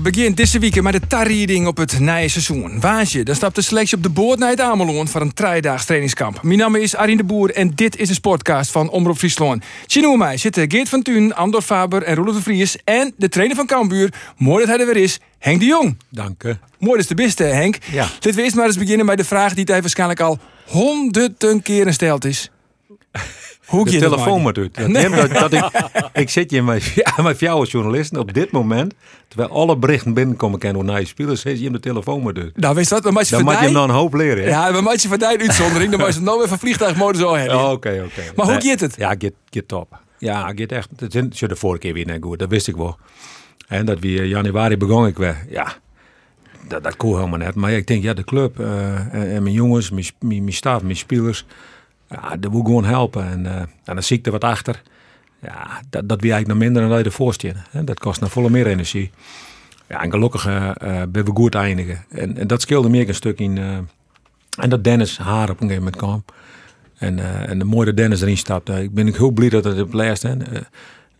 Cambuur begint deze week met de tarrieding op het nieuwe seizoen. Waasje, dan stapt de selectie op de boord naar het Ameloon voor een driedaags trainingskamp. Mijn naam is Arine de Boer en dit is de sportcast van Omroep Friesland. Tjenoe mij zitten Geert van Tuin, Andor Faber en Roelof de Vries en de trainer van Cambuur. Mooi dat hij er weer is, Henk de Jong. Dank u. Mooi dat is de beste, Henk. Ja. Laten we eerst maar eens beginnen bij de vraag die hij waarschijnlijk al honderden keren stelt is. Hoe De het telefoon maar doet. Dat neemt dat, dat ik, ik zit hier met, met jou als journalisten op dit moment, terwijl alle berichten binnenkomen kennen hoe naar je spelers, zit je hem de telefoon maar doet. Nou, weet je wat? Dan moet je Dan moet je hem nog een hoop leren. hè? Ja, we maken van die uitzondering. Dan moet je het nou even vliegtuigmodus al hebben. Oh, Oké, oké. Maar hoe gaat het? Ja, gaat, gaat top. Ja, gaat echt. Het is de vorige keer weer net goed, dat wist ik wel. En dat we januari begon ik weer. Ja, dat, dat kon helemaal net. Maar ik denk, ja, de club eh, en, en mijn jongens, mijn, mijn, mijn staf, mijn spelers, ja, dat moet gewoon helpen. En, eh, en dan zie ik er wat achter. Ja, dat, dat wie eigenlijk nog minder dan dat je ervoor. Dat kost nog volle meer energie. Ja, en gelukkig eh, ben we goed eindigen. En, en dat scheelde meer een stuk in. en dat Dennis haar op een gegeven moment kwam. En, en de mooie Dennis erin stapte. Ik ben ik heel blij dat het op eh,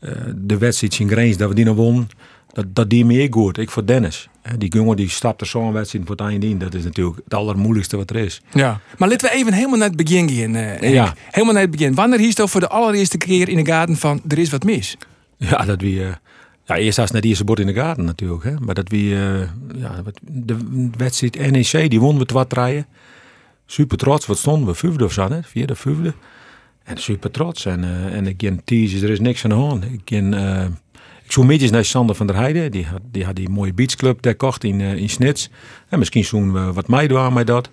eh, de wedstrijd in Greens, dat we die nog won. Dat, dat die me goed. Ik voor Dennis. Die jongen die stapte zo'n wedstrijd voor het einde in. Dat is natuurlijk het allermoeilijkste wat er is. Ja. Maar laten we even helemaal naar het begin gaan. eh. Ja. Helemaal naar het begin. Wanneer hiest het voor de allereerste keer in de gaten van er is wat mis? Ja, dat wie. eh, ja, eerst als net eerste bord in de gaten natuurlijk. Hè. Maar dat wie. eh, ja, de wedstrijd NEC, die won we wat rijden. Super trots. Wat stonden we? Vijfde of zo, hè? Vierde, vijfde. En super trots. En, en ik ken teases, er is niks aan de hand. Ik ken. Eh, zoek beetje naar Sander van der Heijden. Die had die, had die mooie beachclub daar kocht in, eh, in Snits. En misschien zoen we wat mij doen met dat.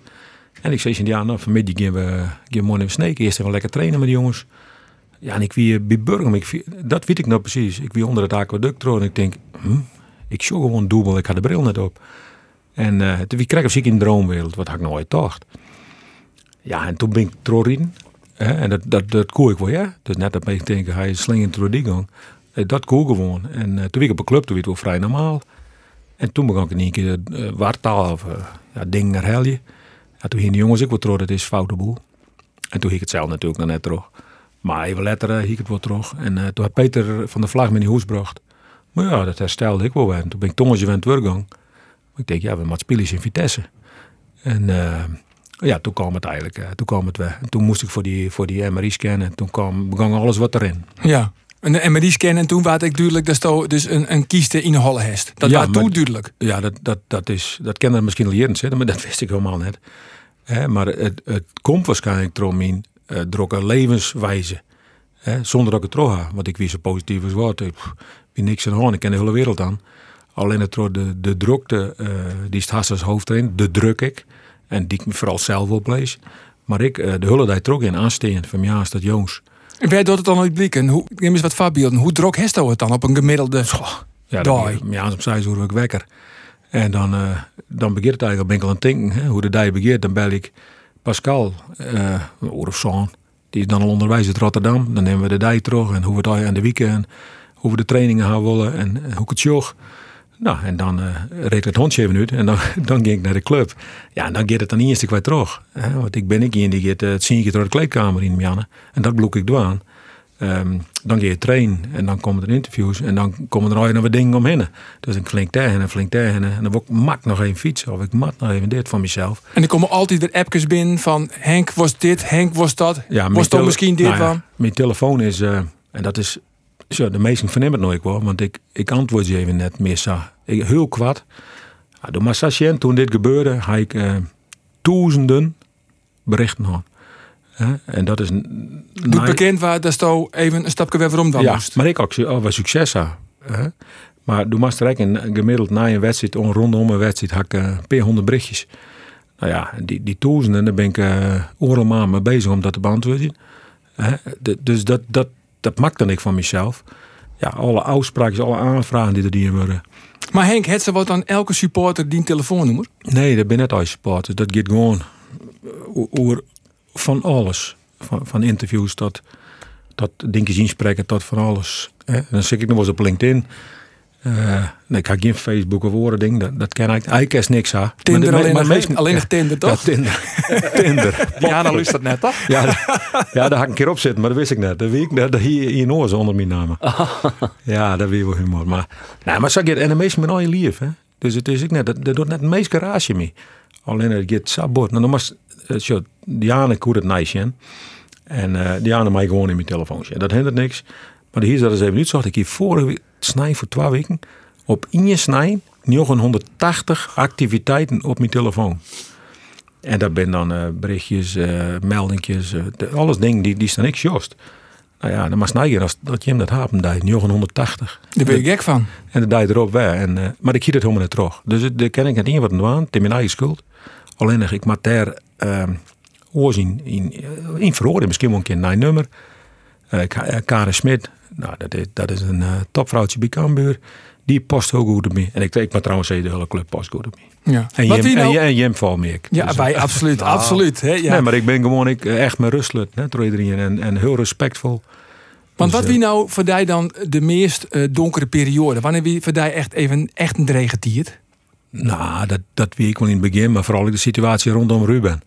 En ik zei in ja, nou, vanmiddag gaan we, gaan we even sneken. Eerst even lekker trainen met de jongens. Ja, en ik wie bij Burgum, ik, dat weet ik nou precies. Ik wie onder het aquaduct en ik denk, hm, ik show gewoon dubbel, ik had de bril net op. En eh toen kreeg ik in de droomwereld, wat had ik nooit gedacht. Ja, en toen ben ik trorien. En dat, dat, dat koe ik wel, ja. Dus net dat ik denken, hij is slingend door die gang. Eh, Dat koe gewoon. En eh, toen ik op een club, toen werd het wel vrij normaal. En toen begon ik in één keer uh, wartaal of ja, dingen herhelje. Ja, toen gingen de jongens ook wel terug, dat is foute boel. En toen ging ik het zelf natuurlijk nog net terug. Maar even later uh, ik het wel terug. En toen had Peter van de Vlag me in huis gebracht. Maar ja, dat herstelde ik wel weer. En toen ben ik tongetje van het werkgang. Ik denk, ja, we moeten spelen in Vitesse. En ja, toen kwam het eigenlijk, toen kwam het weg. En toen moest ik voor die, voor die MRI scannen. En toen kwam, begon alles wat erin. Ja. En de MRI-scan en toen was ik duidelijk dat je dus een, een kieste in de holle hest. Dat Ja, was toen duidelijk. Ja, dat, dat, dat, is, dat kan er misschien al jaren zitten, maar dat wist ik helemaal niet. Hè, maar het, het komt waarschijnlijk door mijn eh, drokke levenswijze. Hè, zonder dat ik het trouw heb. Want ik wie zo positief als wat. Ik wie niks aan hand. Ik ken de hele wereld aan. Alleen het de, de drukte, eh, die is het als hoofd erin. De druk ik. En die ik me vooral zelf oplees. Maar ik, eh, de hulle die trok in aansteen van ja, is dat jongens. Wij doet het dan nooit blikken. Hoe, neem eens wat voorbeelden. Hoe drok heeft het dan op een gemiddelde Ja, dag? ja, om zes uur word ik wekker. En dan, eh, dan begint het eigenlijk, ben ik al aan het denken. Hè, hoe de dag begint, dan bel ik Pascal, een uur of zo. Die is dan al onderwijs in Rotterdam. Dan nemen we de dag terug en hoe we het aan de weekend, hoe we de trainingen gaan willen en, en hoe ik het jog. Nou, en dan eh reed ik het hondje even uit en dan, dan ging ik naar de club. Ja, en dan gaat het dan eerst kwijt terug. Hè, want ik ben ik in die gaat eh, het zientje door de kleedkamer in, Janne. En dat bloek ik doen. Ehm, dan ga je trainen en dan komen er interviews en dan komen er al nog wat dingen omheen. Dus ik flink tegen en flink tegen en dan word ik mak nog even fietsen of ik mat nog even dit van mezelf. En er komen altijd weer appjes binnen van Henk was dit, Henk was dat. Ja, was tele- misschien dit nou ja, van. Mijn telefoon is, eh, en dat is, zo, de meesten vernemen het nooit wel, want ik, ik antwoord je even net. Ik, heel kwad. Ja, door Massachien, toen dit gebeurde, had ik eh, duizenden berichten gehad. En dat is... na- bekend waar dat je even een stapje weer waarom dan ja, moest. maar ik ook al wel succes had. Hè. Maar doe maar direct een gemiddeld na een wedstrijd, on- rondom een wedstrijd, had ik eh, een paar honderd berichtjes. Nou ja, die, die duizenden, daar ben ik uh, oorlog mee bezig om dat te beantwoorden. Dus dat, dat, dat maakt dan ik van mezelf. Ja, alle afspraken, alle aanvragen die er die worden. Maar Henk, het ze wat aan elke supporter die een telefoonnummer? Nee, dat ben net als supporters. Dat gaat gewoon o- oor van alles. Van, van interviews tot, tot dingetjes inspreken, tot van alles. Dan zit ik nog wel eens op LinkedIn. Uh, nee, ik heb geen Facebook of woorden ding. Dat, dat ken ik. Eigenlijk is niks aan. Tinder alleen, maar, nog, alleen nog Tinder toch? Ja, Tinder. Tinder. Diana lust dat net toch? Ja, ja, daar had ik een keer op zitten, maar dat wist ik net. Dat weet ik net. Dat hier in Oors onder mijn naam. Ja, dat weer wel humor. Maar, nou, maar zeg je, en de met al je lief, hè? Dus het is ik net. Dat, dat doet net het meest garage mee. Alleen het gaat sabot. Nou, dan was uh, Diana koert het nice, En uh, Diana mij gewoon in mijn telefoon. Dat hindert niks. Maar hier dat eens even niet. Zocht ik hier vorige snij voor twee weken op in je snij nog 180 activiteiten op mijn telefoon. En dat ben dan uh, berichtjes, uh, meldingjes, uh, alles dingen die, die staan ik jost. Nou ja, dan maar snijden als dat je hem dat hebben, dat je 180. Daar ben je gek van. En dan je erop weg. En, maar ik zie het helemaal niet terug. Dus daar ken ik het niet wat aan. Het is mijn eigen schuld. Alleen ik maar daar uh, oorzien in, in verhoren, misschien wel een keer een nummer. Karen Smit, nou, dat is, dat is een uh, topvrouwtje bij Cambuur. Die past heel goed op me. En ik, ik maar trouwens de hele club past goed op me. Ja. En Jem, nou... en, Jem me Ja, dus, wij absoluut, nou, absoluut. Hè, ja. Nee, maar ik ben gewoon ik, echt mijn rustlet, hè. En, en heel respectvol. Want dus, wat wie nou voor jij dan de meest uh, donkere periode? Wanneer wie voor jij echt even echt een dregetiert? Nou, dat, dat wie ik wel in het begin, maar vooral de situatie rondom Ruben.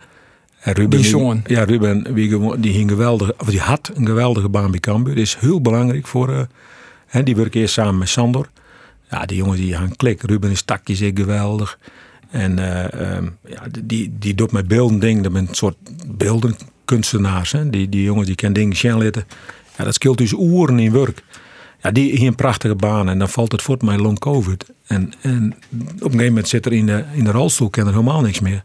En Ruben, die. Ja, Ruben die, die, ging geweldig, of die had een geweldige baan bij Cambuur. Dat is heel belangrijk voor. Uh, hè, die werkt eerst samen met Sandor. Ja, die jongens die gaan klik. Ruben is takjes geweldig. En uh, um, ja, die, die doet met beelden dingen. Dat zijn een soort beeldenkunstenaars. Hè. Die, die jongens die kunnen dingen zien laten. Ja, dat scheelt dus oeren in werk. Ja, die hier een prachtige baan. En dan valt het voort met long covid. En, en op een gegeven moment zit er in de, in de rolstoel kan er helemaal niks meer.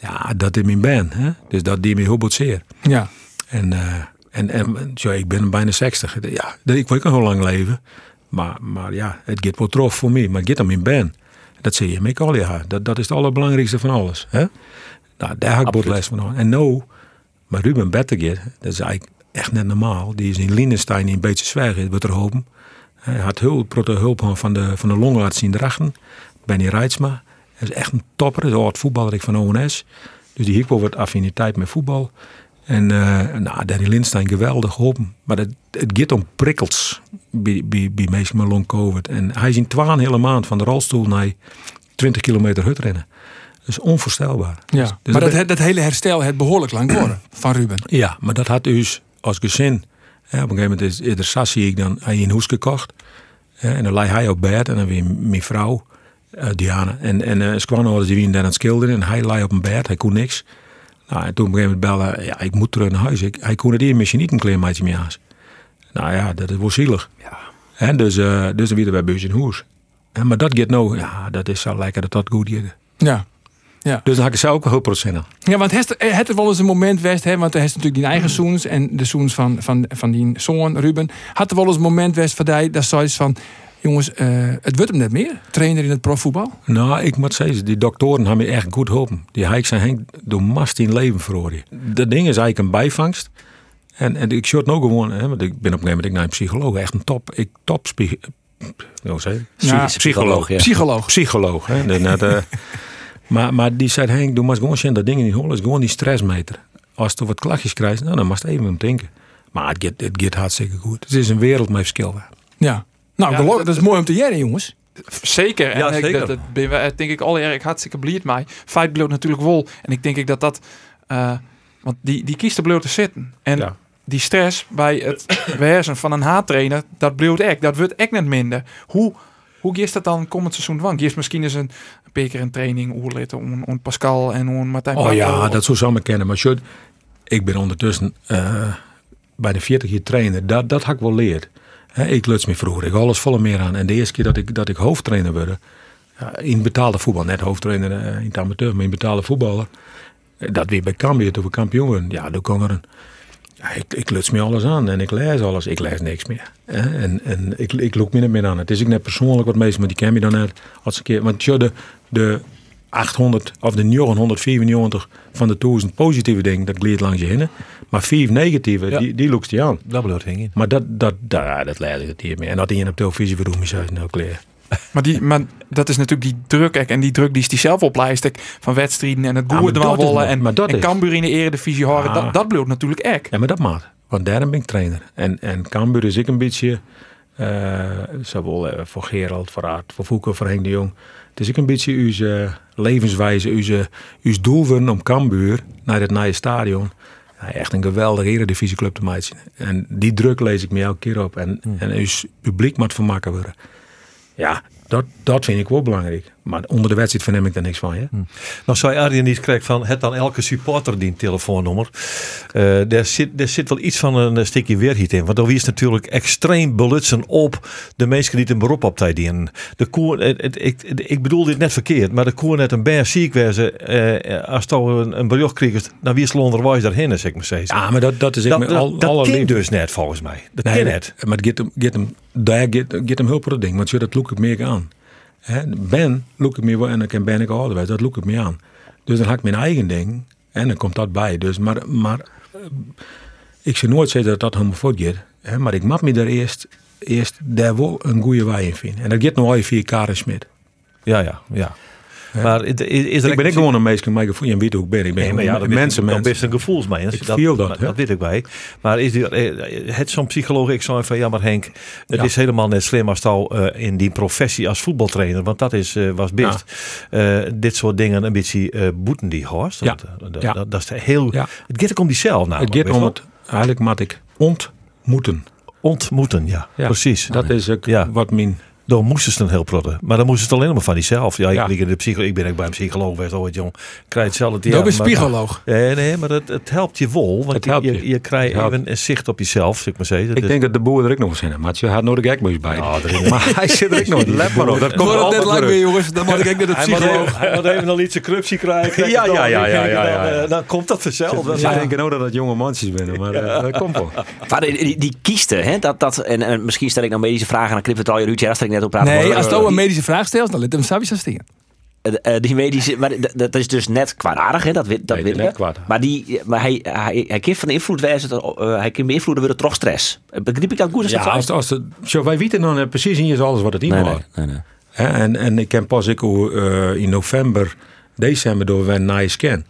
Ja, dat is mijn band. Hè? Dus dat deed me heel zeer. Ja. En, uh, en, en ik ben bijna 60. Ja, ik wil nog lang leven. Maar, maar ja, het gaat wel trof voor mij. Maar het gaat om mijn band. Dat zie je met al ja. Dat, dat is het allerbelangrijkste van alles. Hè? Nou, daar heb ik les van. En nou, maar Ruben Bettegeer, dat is eigenlijk echt net normaal. Die is in Lindenstein in een beetje zwijgen, wat er hopen. Hij had hulp, hulp van de, van de longarts in Drachten. Benny Reitsma. Hij is echt een topper. Is oud voetballer van ONS. Dus die heeft wel wat affiniteit met voetbal. En uh, nou, Danny Lindstein geweldig geholpen. Maar het, het gaat om prikkels bij, bij, bij mensen met long covid. En hij is in twaalf hele maand van de rolstoel naar 20 kilometer hut rennen. Dat is onvoorstelbaar. Ja, dus, dus maar dat, dat, hele herstel het behoorlijk lang worden van Ruben. Ja, maar dat had dus als gezin. Ja, op een gegeven moment is, er Sassi ik dan een hoes gekocht. en dan lag hij op bed en dan weer mijn vrouw. Uh, Diana. En, en uh, Squano die wie aan het schilderen en hij lag op een bed, hij kon niks. Nou, en toen op een gegeven moment bellen, ja, ik moet terug naar huis. Ik, hij kon het hier misschien niet een klein maatje meer aan. Nou ja, dat is wel zielig. Ja. En dus, uh, dus dan weer bij Beus in Hoes. En, maar dat gaat nou, ja, dat is zo lekker dat dat goed gaat. Ja. Ja. Dus dan had ik zelf ook een procent Ja, want het, het er wel eens een moment west, hè, want hij heeft natuurlijk die eigen zoons en de zoons van, van, van die zoon Ruben. Had er wel eens een moment west van die, dat zoiets van, Jongens, uh, het wordt hem net meer, trainer in het profvoetbal? Nou, ik moet zeggen, die doktoren hebben me echt goed geholpen. Die Heik zijn Henk door mast in leven verloren. Dat ding is eigenlijk een bijvangst. En, en ik short nou gewoon, hè, want ik ben op een gegeven moment naar een psycholoog, echt een top, ik top nou, zeg, ja, psycholoog. Ja. Psycholoog. Psycholoog. Hè, net, uh, maar, maar die zei, Henk, doe maar gewoon zien dat dingen niet horen. is gewoon die stressmeter. Als je wat klachtjes krijgt, nou, dan mag je even om denken. Maar het gaat, het gaat hartstikke goed. Het is een wereld met verschil. Ja. Nou, dat is mooi om te jaren, jongens. Zeker. En ja, zeker. Ik, dat, dat ben we, denk ik al erg hartstikke blij mij. Feit bloot natuurlijk wel. En ik denk ik dat dat... Uh, want die, die kiest er bloot te zitten. En die stress bij het werzen van een haattrainer, dat bloot echt. Dat wordt echt net minder. Hoe, hoe is dat dan komend seizoen van? Is misschien eens een, een keer een training oerlitten om, om Pascal en om Martijn Oh ja, dat zou samen kennen. Maar should, ik ben ondertussen uh, bij de 40 jaar trainer. Dat, dat had ik wel leerd ik luts me vroeger. Ik alles volle meer aan. En de eerste keer dat ik, dat ik hoofdtrainer werd, in betaalde voetbal, net hoofdtrainer uh, in het amateur, maar in betaalde voetballer. Eh, dat weer bij Cambuur, toen we kampioen werden. Ja, dan kon er een... Ik, ik luts me alles aan en ik lees alles. Ik lees niks meer. En, en ik, ik loop me niet meer aan. Het is ik net persoonlijk wat meestal, maar die ken je dan net als een keer. Want de, de 800 of de 994 van de 1000 positieve dingen, dat gleed langs je heen. Maar vier negatieve, die, die loopt je aan. Dat bloot hing Maar dat, dat, dat, dat leidde het hier mee. En dat in op televisie voor me zou nou kleren. Maar, die, maar dat is natuurlijk die druk. En die druk die is die zelf oplijst. Van wedstrijden en het goede ja, en, en Cambuur in de eredivisie horen. Dat, dat bloot natuurlijk echt. Ja, maar dat maakt. Want daarom ben ik trainer. En, en Cambuur is ik een beetje, uh, zowel voor Gerald, voor Aard, voor Voeken, voor Henk de Jong. Is ik een beetje uw levenswijze, uw, uw doel om Cambuur naar het nieuwe stadion ja, echt een geweldige eredivisieclub te maken. En die druk lees ik me elke keer op. En, mm. en uw publiek moet vermakken worden. Ja, dat, dat vind ik wel belangrijk. Maar onder de wedstrijd verneem ik daar niks van. Ja? Hm. Nou zou Arjen niet krijgen van het dan elke supporter die een telefoonnummer. Uh, daar, zit, daar zit wel iets van een stukje weerhiet in. Want dan is natuurlijk extreem belutsen op de mensen die een beroep op tijd dienen. De koer, ik, ik bedoel dit net verkeerd, maar de koer net een bij ziek wezen. Uh, als je een, een bericht krijgt, dan wie is onderwijs daarheen, zeg ik maar steeds. Ja, maar dat, dat is ik dat, al, dat kan dus net volgens mij. Dat nee, net. Maar het gaat hem, gaat hem, daar gaat, hem hulp voor het ding, want je dat look ik meer aan. Ben look ik me en dan kan ben ik ouder dat look ik me aan. Dus dan ga ik mijn eigen ding en dan komt dat bij. Dus, maar, maar eh, ik zou nooit zeggen dat dat helemaal gaat. Maar ik mag me daar eerst, eerst daar wel een goede wij in vinden. En dat gaat nog al via Karen Smit. Ja, ja, ja. Maar is, is er ik ben ik gewoon een meisje, maar je weet hoe ik ben. Ik ben nee, ja, dat mensen, mensen. best een gevoelsmens. Ik dat, dat. Dat, weet ik bij. Maar is die, eh, het zo'n psycholoog, ik zou van, ja maar Henk, het is helemaal net slim als al uh, in die professie als voetbaltrainer, want dat is, uh, was best. Uh, dit soort dingen een beetje boeten die horst. Ja. Dat, dat, dat, is heel, het gaat ook om diezelf namelijk. Het gaat om het, eigenlijk moet ik ontmoeten. Ontmoeten, ja, precies. Dat is ook wat mijn dan moesten ze dan heel protten. Maar dan moesten ze het alleen maar van diezelf. Ja, ja. Ik, de psycho, ik ben ook bij een psycholoog geweest ooit, jong. Krijg hetzelfde. Ja, een psycholoog. Nee, nee, maar het, het helpt je wel. Want je, je, je, krijgt even een zicht op jezelf, zeg maar zeggen. Ik denk dat de boer er ook nog eens in Maar je had nooit de gekbuis bij. Oh, maar hij zit er ook nog. Let maar op. Dat komt altijd lang weer, jongens. Dan moet ik naar de psycholoog. Hij moet even nog iets corruptie krijgen. Ja, ja, ja. ja, ja, Dan komt dat vanzelf. Ze denken nou dat het jonge mansjes binnen, maar eh, dat komt wel. Die kiesten, dat, en misschien stel ik nou medische vragen, dan knipt het al je Ruud, ik net op praat. Nee, als een medische vraag stelt, dan let hem Sabi stingen. Uh, die medische, maar dat is dus net kwaadaardig, hè? dat, dat nee, weet ik. Maar, die, maar hij, hij, hij kan van invloed wijzen, uh, hij kan beïnvloeden weer toch stress. Begrijp ik dat goed? Ja, als, als het, zo, wij weten dan precies niet alles wat het in nee, nee, nee, nee. En, en ik ken pas ik uh, in november, december door een nice scan.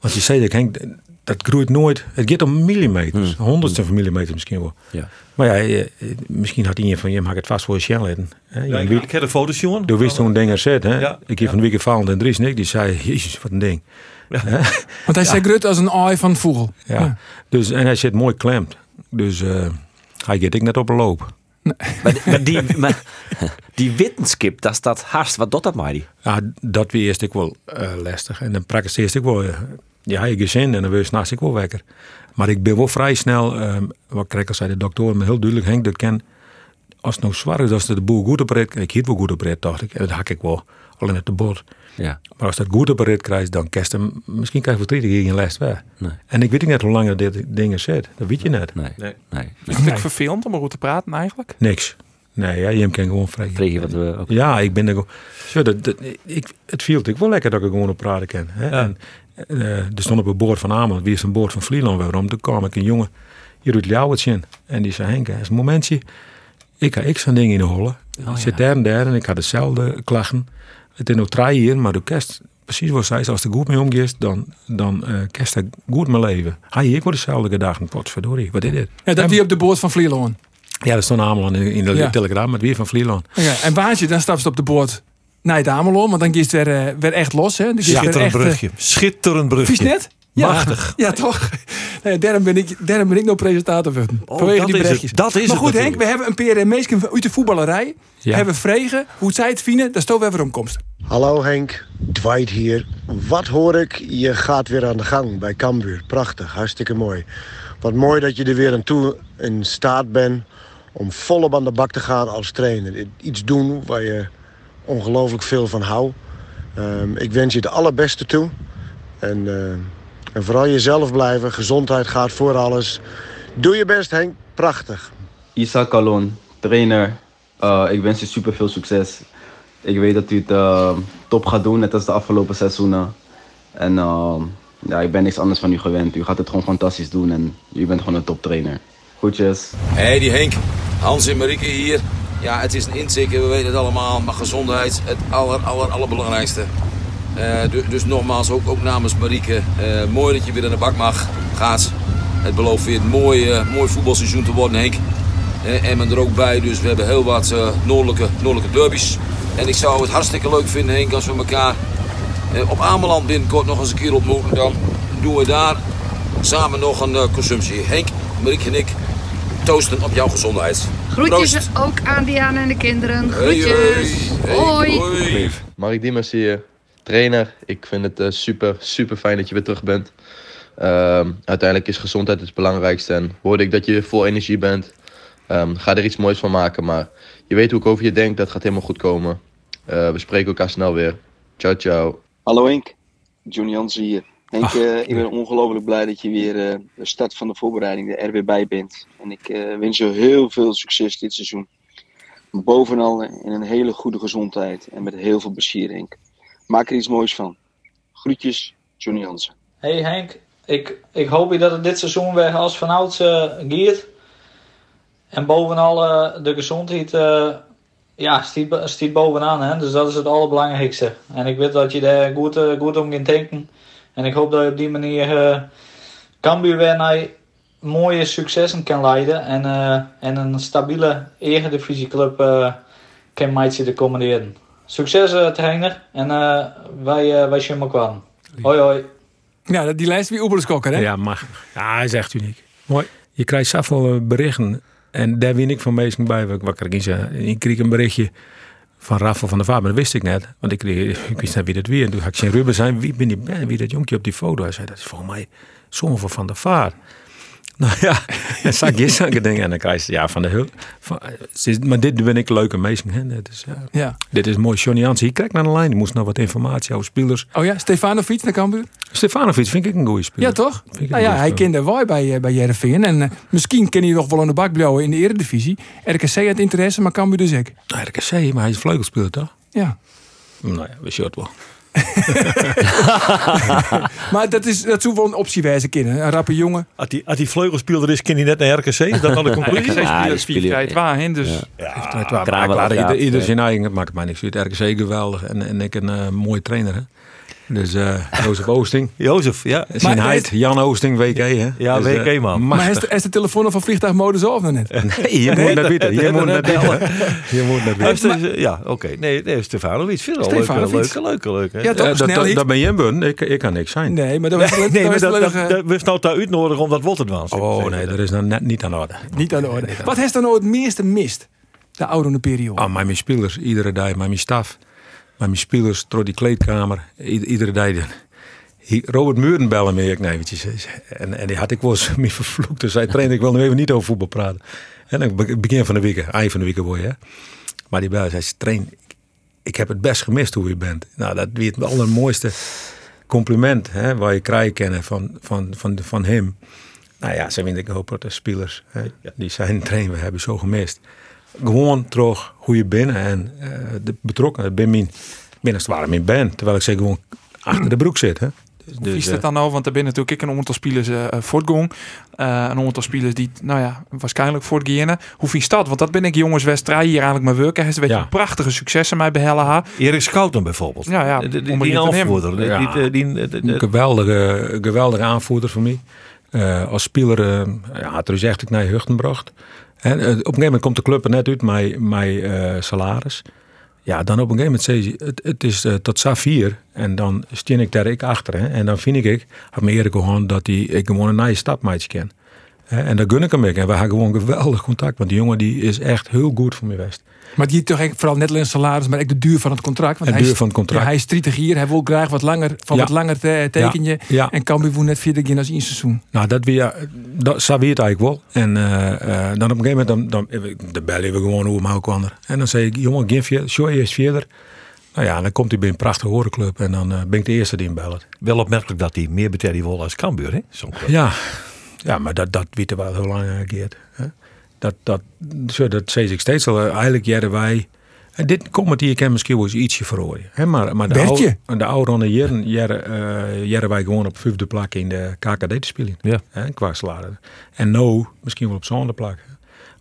Want je zei dat Henk, dat groeit nooit. Het gaat om millimeters, hmm. honderdste van millimeter misschien wel. Ja. Maar ja, misschien had iemand van je mag het vast voor je letten. Ja, ik heb de foto's, jongen. Toen wist zo'n ding er zit. Hè? Ja. Ik heb van de week gevallen en Dries Nick, die zei, jezus, wat een ding. Ja. Want hij zei grut als een eye van vogel. Ja. Dus, en hij zit mooi klemt. Dus uh, hij gaat ik net op een loop. Nee. Maar, die, maar, die dat is dat hardst. Wat doet dat maar? Ja, dat weer eerst ik wel uh, lastig. En dan praktiseer ik wel. Uh, ja, je gezin en dan wil je s'nachts ik wel wekker. Maar ik ben wel vrij snel, um, wat krijg ik zei de dokter, me heel duidelijk, Henk, dat ken, als het nou zwaar is, als de boel goed operet, ik hiet wel goed operet, dacht ik, dat hak ik wel, alleen met de bord. Ja. Maar als dat goed operet krijgt, dan kerst hem, misschien krijg je voor drie geen les weg. Nee. En ik weet niet net hoe lang dit dingen zit, dat weet je net. Nee. nee. nee. Is het nee. vervelend om erover te praten eigenlijk? Niks. Nee, ja, je kan gewoon vrij. Vreeg wat we ook. Ja, ik ben er gewoon. Zo, dat, dat, ik, het viel ik wel lekker dat ik gewoon op praten kan. Hè? Ja. En, uh, er stond op het boord van Ameland, wie is een boord van Vlieland waarom? Toen kwam ik een jongen, hier doet Ljouwertje in. En die zei, Henk, is een momentje. Ik ga ik zo'n ding in de holle. Oh, ik zit daar en daar en ik had dezelfde klachten. Het is nog drie hier, maar de kerst, precies wat zij als er goed mee omgeeft, dan, dan uh, kerst er goed mijn leven. Hij ik word dezelfde gedachten, potverdorie, wat is dit? Ja, dat wie op de boord van Vlieland. Ja, dat stond Ameland in de ja. telegram, met wie van Vlieland. Ja, en waar je, dan stap je op de boord naar het Ameland, want dan is het weer, uh, weer echt los. Hè? Dan Schitterend echt, brugje. Schitterend brugje. Vies net? Ja, Machtig. Ja, toch? Nee, daarom, ben ik, daarom ben ik nog presentator van. Oh, vanwege die berichtjes. Dat is maar goed, Henk, we hebben een paar mensen uit de voetballerij. Ja. Hebben vregen hoe zij het vinden. Daar stoot we weer omkomst. Hallo Henk, Dwight hier. Wat hoor ik? Je gaat weer aan de gang bij Cambuur. Prachtig, hartstikke mooi. Wat mooi dat je er weer aan toe in staat bent om volop aan de bak te gaan als trainer. Iets doen waar je ongelooflijk veel van houdt. Um, ik wens je het allerbeste toe. En, uh, en vooral jezelf blijven. Gezondheid gaat voor alles. Doe je best, Henk. Prachtig. Isaac Alon, trainer. Uh, ik wens je super veel succes. Ik weet dat u het uh, top gaat doen, net als de afgelopen seizoenen. En ja, ik ben niks anders van u gewend. U gaat het gewoon fantastisch doen en u bent gewoon een toptrainer. Goedjes. Hey, die Henk. Hans en Marieke hier. Ja, het is een inzikker, we weten het allemaal. Maar gezondheid, het aller, aller, allerbelangrijkste. Uh, dus, dus nogmaals, ook, namens Marieke. Uh, mooi dat je weer in de bak mag. Gaat. Het belooft weer een mooi, mooi voetbalseizoen te worden, Henk. En men er ook bij, dus we hebben heel wat noordelijke, noordelijke derbies. En ik zou het hartstikke leuk vinden, Henk, als we elkaar op Ameland binnenkort nog eens een keer ontmoeten. Dan doen we daar samen nog een consumptie. Henk, Marieke en ik toosten op jouw gezondheid. Groetjes ook aan Diana en de kinderen. Groetjes. hoi. hoi. Mark Diemers hier, trainer. Ik vind het uh, super, super fijn dat je weer terug bent. Um, uiteindelijk is gezondheid het belangrijkste. En hoorde ik dat je vol energie bent. Um, ga er iets moois van maken. Maar je weet hoe ik over je denk. Dat gaat helemaal goed komen. Uh, we spreken elkaar snel weer. Ciao, ciao. Hallo. Johnny Jansen hier. Henk, uh, ik ben ongelooflijk blij dat je weer uh, de start van de voorbereiding er weer bij bent. En ik uh, wens je heel veel succes dit seizoen. Bovenal in een hele goede gezondheid en met heel veel plezier, Henk. Maak er iets moois van. Groetjes, Johnny Hansen. Hey Henk, ik, ik hoop dat het dit seizoen weer als vanouds uh, gaat. En bovenal uh, de gezondheid uh, ja, stiet, stiet bovenaan. Hè? Dus dat is het allerbelangrijkste. En ik weet dat je daar goed, goed om kunt denken. En ik hoop dat je op die manier uh, Cambuur weer naar mooie successen kan leiden. En, en een stabiele eredivisieclub uh, kan meidje de komende jaren. Succes trainer. En wij, wij zien elkaar. Hoi hoi. Ja, die lijst wie Oeberskokker, hè? Ja, mag. Ja, hij is echt uniek. Mooi. Je krijgt zoveel berichten. En daar win ik van meestal bij. Wat kan ik zeggen? Ik kreeg een berichtje van Rafael van der Vaart, maar dat wist ik net. Want ik, wist net wie dat wie. En toen had ik zien Ruben zijn, wie ben die, wie dat jonkje op die foto? Hij zei, dat is volgens mij zoon van Van der Vaart. Nou ja, en zag je dingen en dan krijg je ja, van de hulp. Maar dit ben ik leuke meesting. Hè? Dus, ja. ja. Dit is mooi. Johnny Jansen, hier krijg naar de lijn. Die moest nog wat informatie over spelers. Oh ja, Stefanovic naar Cambuur? Stefanovic vind ik een goede speler. Ja, toch? Nou ja, hij kende wij bij, eh, bij Jereveen. En uh, misschien kan hij nog wel aan de bak blijven in de eredivisie. RKC had interesse, maar Cambuur dus ik. Nou, RKC, maar hij is vleugelspeler toch? Ja. Nou ja, we het wel. maar dat, is, dat zou wel een optie wijzen kunnen. Een rappe jongen. Als die, als die vleugelspeler is, kan hij net naar RKC. Is dat dan de conclusie? Ja, RKC speelt waar heen. Dus. Ja, ja, klaar, ieder, zijn eigen. maakt mij niks uit. RKC geweldig. En, en ik een uh, mooie trainer. Hè? Dus uh, Jozef Oosting. Jozef, ja. Zijn heid, Jan Oosting, WK. Hè? Ja, dus, WK uh, man. Maar is de, is de telefoon van vliegtuigmodus of nog net? Nee, je moet net weten. Je moet net bellen. Je moet net weten. Ja, oké. Nee, nee Stefanovic. Vind ik wel leuk, leuke, leuke, leuke. Ja, toch, dat, dat ben je een ik, ik kan niks zijn. Nee, maar dat was nee, maar dat, dat, we nou daar uitnodigen omdat wat het was. Oh nee, dat is nou net niet aan de orde. Niet aan de orde. Wat heeft dan nou het meeste mist? De oude periode. Ah, mijn spelers, iedere dag, mijn staf. Mijn spelers, door die kleedkamer, iedere dag Robert Muren bellen me ik eventjes. En, en die had ik wel eens mee vervloekt. Dus hij trainde, ik wil nu even niet over voetbal praten. En dan begin van de week, eind van de week hoor je. Maar die belde, zei, train, ik heb het best gemist hoe je bent. Nou, dat weer het allermooiste compliment hè, waar je krijgt kennen van, van, van, van hem. Nou ja, ze vind ik hoop dat de spelers, hè, die zijn trainen, we hebben zo gemist. Gewoon terug hoe je bent en uh, de betrokken, ben mijn, binnenste in ben. Terwijl ik ze gewoon achter de broek zit. Hè. Dus, Hoe is het dan nou? Want er binnen natuurlijk ik een aantal spelers uh, voortgang. Uh, een aantal spelers die, nou ja, waarschijnlijk voortgaan. Hoe vind je dat? Want dat ben ik jongens wedstrijd hier eigenlijk maar werken. Hij heeft ja. prachtige successen mij bij Helle Erik Schouten bijvoorbeeld. Ja, ja. Die, die, die aanvoerder. Ja. Die, die, geweldige, geweldige aanvoerder voor mij. Uh, als speler, uh, ja, er is echt naar Huchtenbracht. En, op een gegeven moment komt de club er net uit met, met salaris. Ja, dan op een gegeven moment zei ze, het, het is uh, tot Safir. En dan steen ik daar ik achter. En dan vind ik, had me eerder gewoon dat die, ik gewoon een nieuwe stapmaatje ken. En daar gun ik hem ook. En we hebben gewoon geweldig contact. Want die jongen die is echt heel goed voor mij geweest. Maar die toch echt vooral net alleen salaris, maar ook de duur van het contract. Want de hij duur van het contract. Ja, hij is 30 hier, hij wil graag wat langer, van wat langer te, tekenje. Ja. En kan bijvoorbeeld net vierde keer als één seizoen. Nou, dat weer, dat zou het eigenlijk wel. En uh, uh, dan op een gegeven moment, dan, dan, dan bellen we gewoon hoe hem kwam En dan zei ik, jongen, geef je, show eerst verder. Nou ja, dan komt hij bij een prachtige horenclub en dan uh, ben ik de eerste die hem bellen. Wel opmerkelijk dat hij meer betaalt wil als Cambuur, hè? Ja. ja, maar dat, dat weten we wel heel lang geert dat, dat, zo, dat zei ik steeds al. Eigenlijk jaren wij. En dit komt hier kan misschien wel eens ietsje verrooien. Maar, maar de oude, de oude jaren, jaren, uh, jaren wij gewoon op vijfde plak in de KKD te spelen. Ja. Hè, qua salaris. En nou misschien wel op zo'n plak.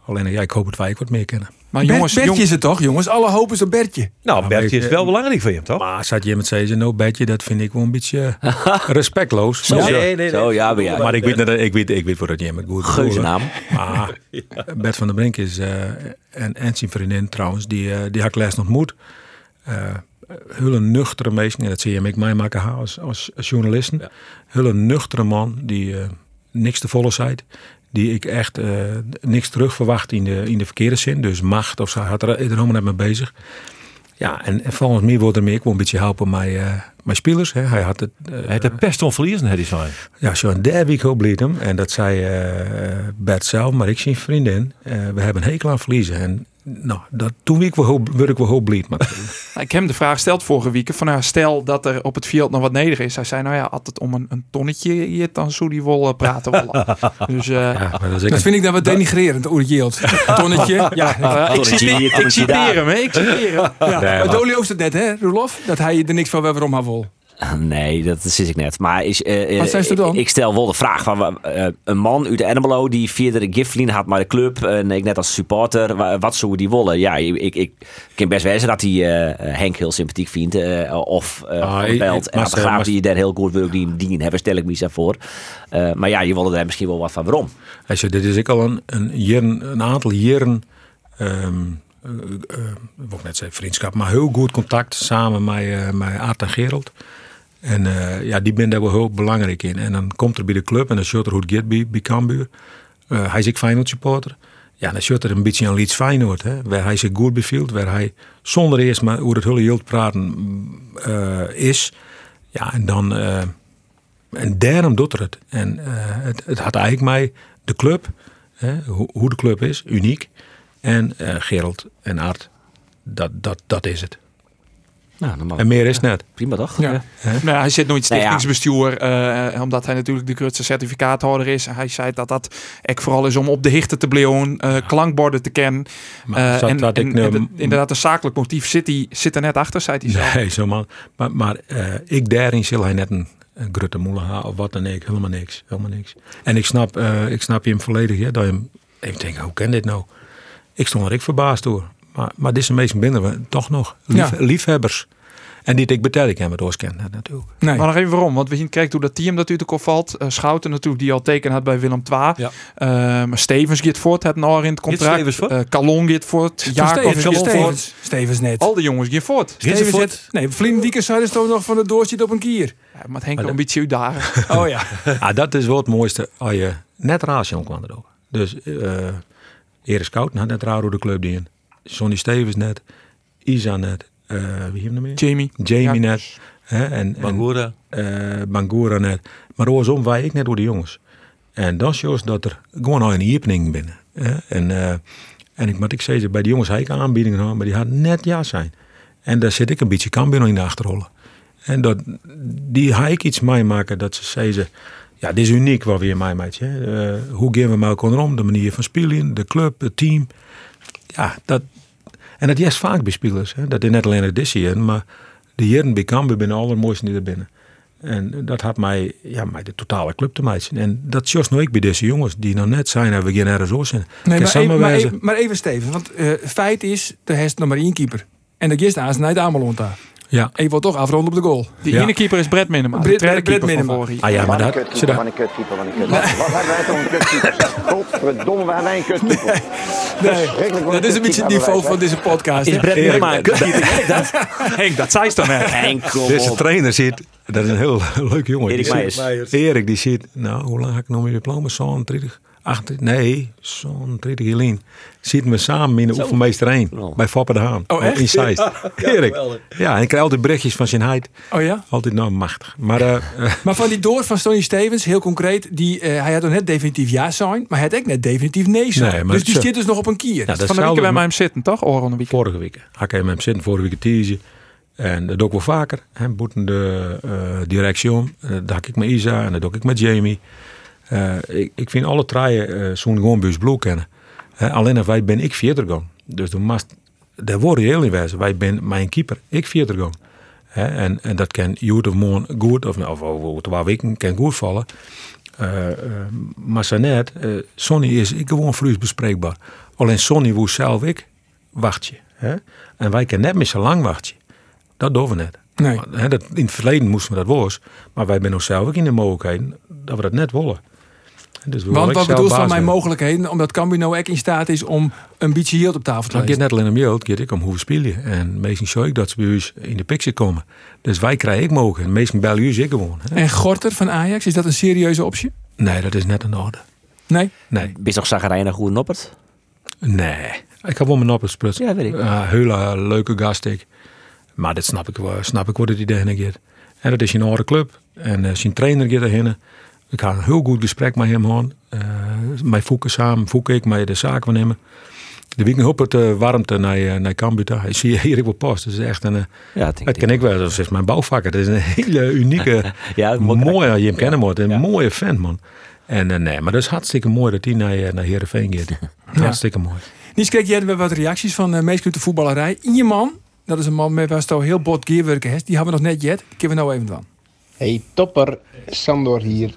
Alleen ja, ik hoop dat wij wat meer kennen. Maar jongens, Bertje is het toch, jongens? Alle hopen is op Bertje. Nou, Bertje is wel belangrijk voor je, toch? Maar zat je met zeggen, nou Bertje, dat vind ik wel een beetje respectloos. Zo, nee, nee, nee. Zo, ja, maar, ja. maar ik weet, dat, ik weet, ik weet voor dat je met goed Geuzennaam. Maar Bert van der Brink is uh, en, en zijn vriendin trouwens, die, uh, die had ik laatst ontmoet. Uh, hele nuchtere mensen, en dat zie je met mij maken als, als, als journalisten. Ja. Hele nuchtere man die niks te volle zei die ik echt uh, niks terug verwacht in de, in de verkeerde zin. Dus macht of zo, had er, er helemaal net mee bezig. Ja, en, en volgens mij wordt er meer gewoon een beetje helpen met uh, mijn spelers. Hè. Hij had het. Uh, hij had de pest onverliezen, hij zijn. Ja, zo'n derde week bleed hem. En dat zei uh, Bert zelf, maar ik zie vriendin. we hebben een hekel aan verliezen. En nou, dat, toen ik wel, werd ik wel heel blij. Maar... ik heb hem de vraag gesteld vorige week. Van, nou, stel dat er op het veld nog wat neder is. Hij zei, nou ja, altijd om een, een tonnetje hier dan zou die wel praten. dus, uh, ja, dat, dat vind ik dan wat denigrerend, het yield. Tonnetje. Ja, uh, ik, citeer, ik citeer hem, ik citeer hem. Ja. Nee, Dolly het net, hè, Rolof? Dat hij er niks van waarom hij wil. Nee, dat zit ik net. Maar is, uh, Wat zijn ze dan? Ik stel wel de vraag van uh, een man uit Ermelo die via de giftlien had maar de club en ik net als supporter, wat zou die willen? Ja, ik, ik, ik kan best wijzen dat hij uh, Henk heel sympathiek vindt of uh, belt en dat graag die daar heel goed werk die, die hebben, stel ik me zo voor. maar ja, je wilde daar misschien wel wat van. Waarom? Hij dit is ik al een, een, jaren, een aantal jaren. Um, uh, uh, ik net zeggen vriendschap, maar heel goed contact samen met, uh, met Aart en Gerald. En uh, ja, die ben daar wel heel belangrijk in. En dan komt er bij de club en dan short er hoe het bij, Cambuur. Uh, hij is ook Feyenoord supporter. Ja, dan short er een beetje aan Leeds Feyenoord. Hè, waar hij zich goed bevielt. Waar hij zonder eerst maar hoe het hele praten uh, is. Ja, en dan... en daarom doet er het. En het, het had eigenlijk mij de club, hè, hoe, hoe de club is, uniek. En Gerald en Art, dat, dat, dat is het. Nou, en meer is net. Prima toch? Ja. Nou, hij zit nooit stichtingsbestuur, uh, omdat hij natuurlijk de grootste certificaathouder is. Hij zei dat dat echt vooral is om op de hichten te blijven, uh, klankborden te kennen. Uh, en, en, ik, en inderdaad, een zakelijk motief zit, hij, zit er net achter, zei hij zelf. Nee, zo man. Maar, maar ik daarin zal hij net een, een grote moelen of wat dan ook. Helemaal niks. Helemaal niks. En ik snap, ik snap je hem volledig. Ja, dat je hem even denkt, hoe kan dit nou? Ik stond er ik verbaasd door. Maar, maar deze mensen binnen we toch nog lief, liefhebbers. En die ik betel ik hem het natuurlijk. Nee. Maar nog even waarom? Want we zien kijken hoe dat team natuurlijk opvalt. Uh, Schouten natuurlijk die al teken had bij Willem II. Ja. Uh, Stevens gaat voort, het nog in het contract. Uh, Calon gaat voort. Jacob gaat voort. Stevens net. Al de jongens gaan voort. Stevens zit. Nee, Vlien toch nog van de doorzit op een kier. Ja, maar Henk een beetje daar. oh ja. ah, dat is wel het mooiste. Als je net raasje kwam er ook. Dus uh, Erik Schouten had net raar door de club die in. Sonny Stevens net, Isa net, uh, wie hebben we meer? Jamie. Jamie net. Hè, en, Bangura. En, uh, Bangura net. Maar oorsom wij ik net door de jongens. En dan is dat er gewoon al een opening binnen. Hè? En, uh, en ik moet ik zeggen, bij de jongens had ik aanbiedingen maar die hadden net ja zijn. En daar zit ik een beetje Cambio in de achterrollen. En dat, die ga ik iets maken dat ze zeggen, ja, dit is uniek wat we hier mij maatje. Uh, hoe gaan we met elkaar om? De manier van spelen, de club, het team ja, dat, en dat is vaak bij spelers. Hè. Dat is net alleen het hier, maar de heren bij Cambuur binnen allermooiste die er binnen. En dat had mij, ja, mij de totale club te maken. En dat is nou ik bij deze jongens die nog net zijn en we ergens zo zijn. Nee, maar even, maar, even, maar even Steven, want uh, feit is, er heeft nog maar één keeper. En dat is daar, is naar de Amelont daar. Ja. En je wordt toch afronden op de goal. Die ja. ene keeper is Brett Minima. Brett, Brett, Brett Minima. Ah ja, maar dat... Kutkeeper, wat een kutkeeper, wat een kutkeeper. Wat hebben wij toch een kutkeeper? Godverdomme, we hebben een kutkeeper. Nee, dat is een beetje het niveau van deze podcast. Is Brett kutkeeper? Henk, dat zei ze dan net. Henk, Deze trainer zit... Dat is een heel leuke jongen. Erik Meijers. Erik, die zit... Nou, hoe lang heb ik nog mijn diploma? Zo'n 30... Acht, nee, zo'n 30 Jelien. Zitten we samen in de oefenmeester 1 oh. bij Foppe de Haan. Oh, echt? In Zeist. Ja, Erik. Ja, en ik krijg altijd berichtjes van zijn heid. Oh ja? Altijd nou machtig. Maar, uh, maar van die door van Tony Stevens, heel concreet, die, uh, hij had nog net definitief ja zijn, maar hij had ook net definitief nee zijn. Nee, dus die zit dus nog op een kier. Ja, van de week bij mij hem zitten, toch? Oren week. Vorige week. Had ik hem zitten, vorige week teasen. En dat doe ik wel vaker. Hè, boeten de uh, directie om. Dat doe ik met Isa en dat doe ik met Jamie. Uh, ik, ik vind alle treien uh, zo'n gewoon bus blue kennen. Alleen wij ben ik vierder gaan. Dus dan mast, daar worden heel in wijze. Wij ben mijn keeper, ik vierder gaan. en, en dat kan Jood of Moon goed, of, of, of waar weken kan goed vallen. maar zo net, Sonny is ik gewoon vloeiend bespreekbaar. Alleen Sonny woest zelf ik wachtje. Hè? En wij kunnen net meer zo lang wachtje. Dat doen we net. Nee. Dat, in het verleden moesten we dat was. Maar wij zijn zelf ook in de mogelijkheid dat we dat net willen. Dus we Want wat bedoelt van mijn mogelijkheden? Omdat Cambuur nou ook in staat is om een beetje yield op tafel te Nou, het gaat leggen. net alleen om geld, het ook om hoe we spelen. En meestal zie ik dat ze bij ons in de picture komen. Dus wij krijgen ik mogen. En meestal bellen jullie ik gewoon. Hè? En Gorter van Ajax, is dat een serieuze optie? Nee, dat is net een orde. Nee? Nee. Is toch zagrijnig hoe noppert? Nee. Ik heb wel mijn noppers sprutsen. Ja, weet ik. Uh, hele leuke gast ik. Maar dat snap ik wel. Snap ik wat het idee gaat. En dat is een oude club. En uh, zijn trainer gaat erheen. Ik had een heel goed gesprek met hem gehad. Uh, met Voeken samen. Voeken ik met de zaak van hem. De week op het uh, warmte naar, naar Cambuur. Hij zie je hier op post. Dat is echt een. Ja, dat ken ik wel. Dat is mijn bouwvakker. Dat is een hele unieke. ja, mooie. Je hem kennen moet. Een ja. mooie vent man. En uh, nee, maar dat is hartstikke mooi dat hij naar, naar Heerenveen gaat. ja. Hartstikke mooi. Niets kreeg jij wat reacties van uh, meest de voetballerij. Je man, dat is een man met waar heel bot gearwerken heeft. Die hebben we nog net jet. Ik heb er nou even van. Hey topper, Sandor hier.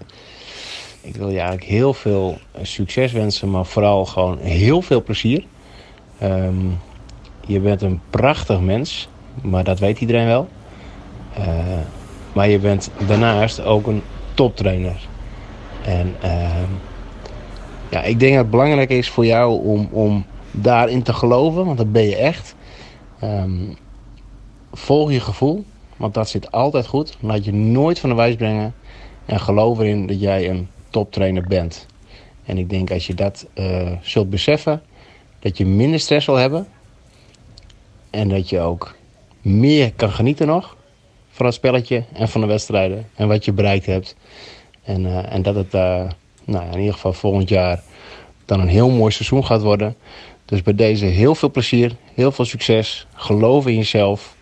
Ik wil je eigenlijk heel veel succes wensen, maar vooral gewoon heel veel plezier. Um, je bent een prachtig mens, maar dat weet iedereen wel. Uh, maar je bent daarnaast ook een toptrainer. En uh, ja, ik denk dat het belangrijk is voor jou om, om daarin te geloven, want dat ben je echt. Um, volg je gevoel, want dat zit altijd goed. Laat je nooit van de wijs brengen. En geloof erin dat jij een toptrainer bent. En ik denk als je dat uh, zult beseffen, dat je minder stress zal hebben. En dat je ook meer kan genieten nog van het spelletje en van de wedstrijden. En wat je bereikt hebt. En, uh, en dat het uh, nou, in ieder geval volgend jaar dan een heel mooi seizoen gaat worden. Dus bij deze heel veel plezier, heel veel succes. Geloof in jezelf.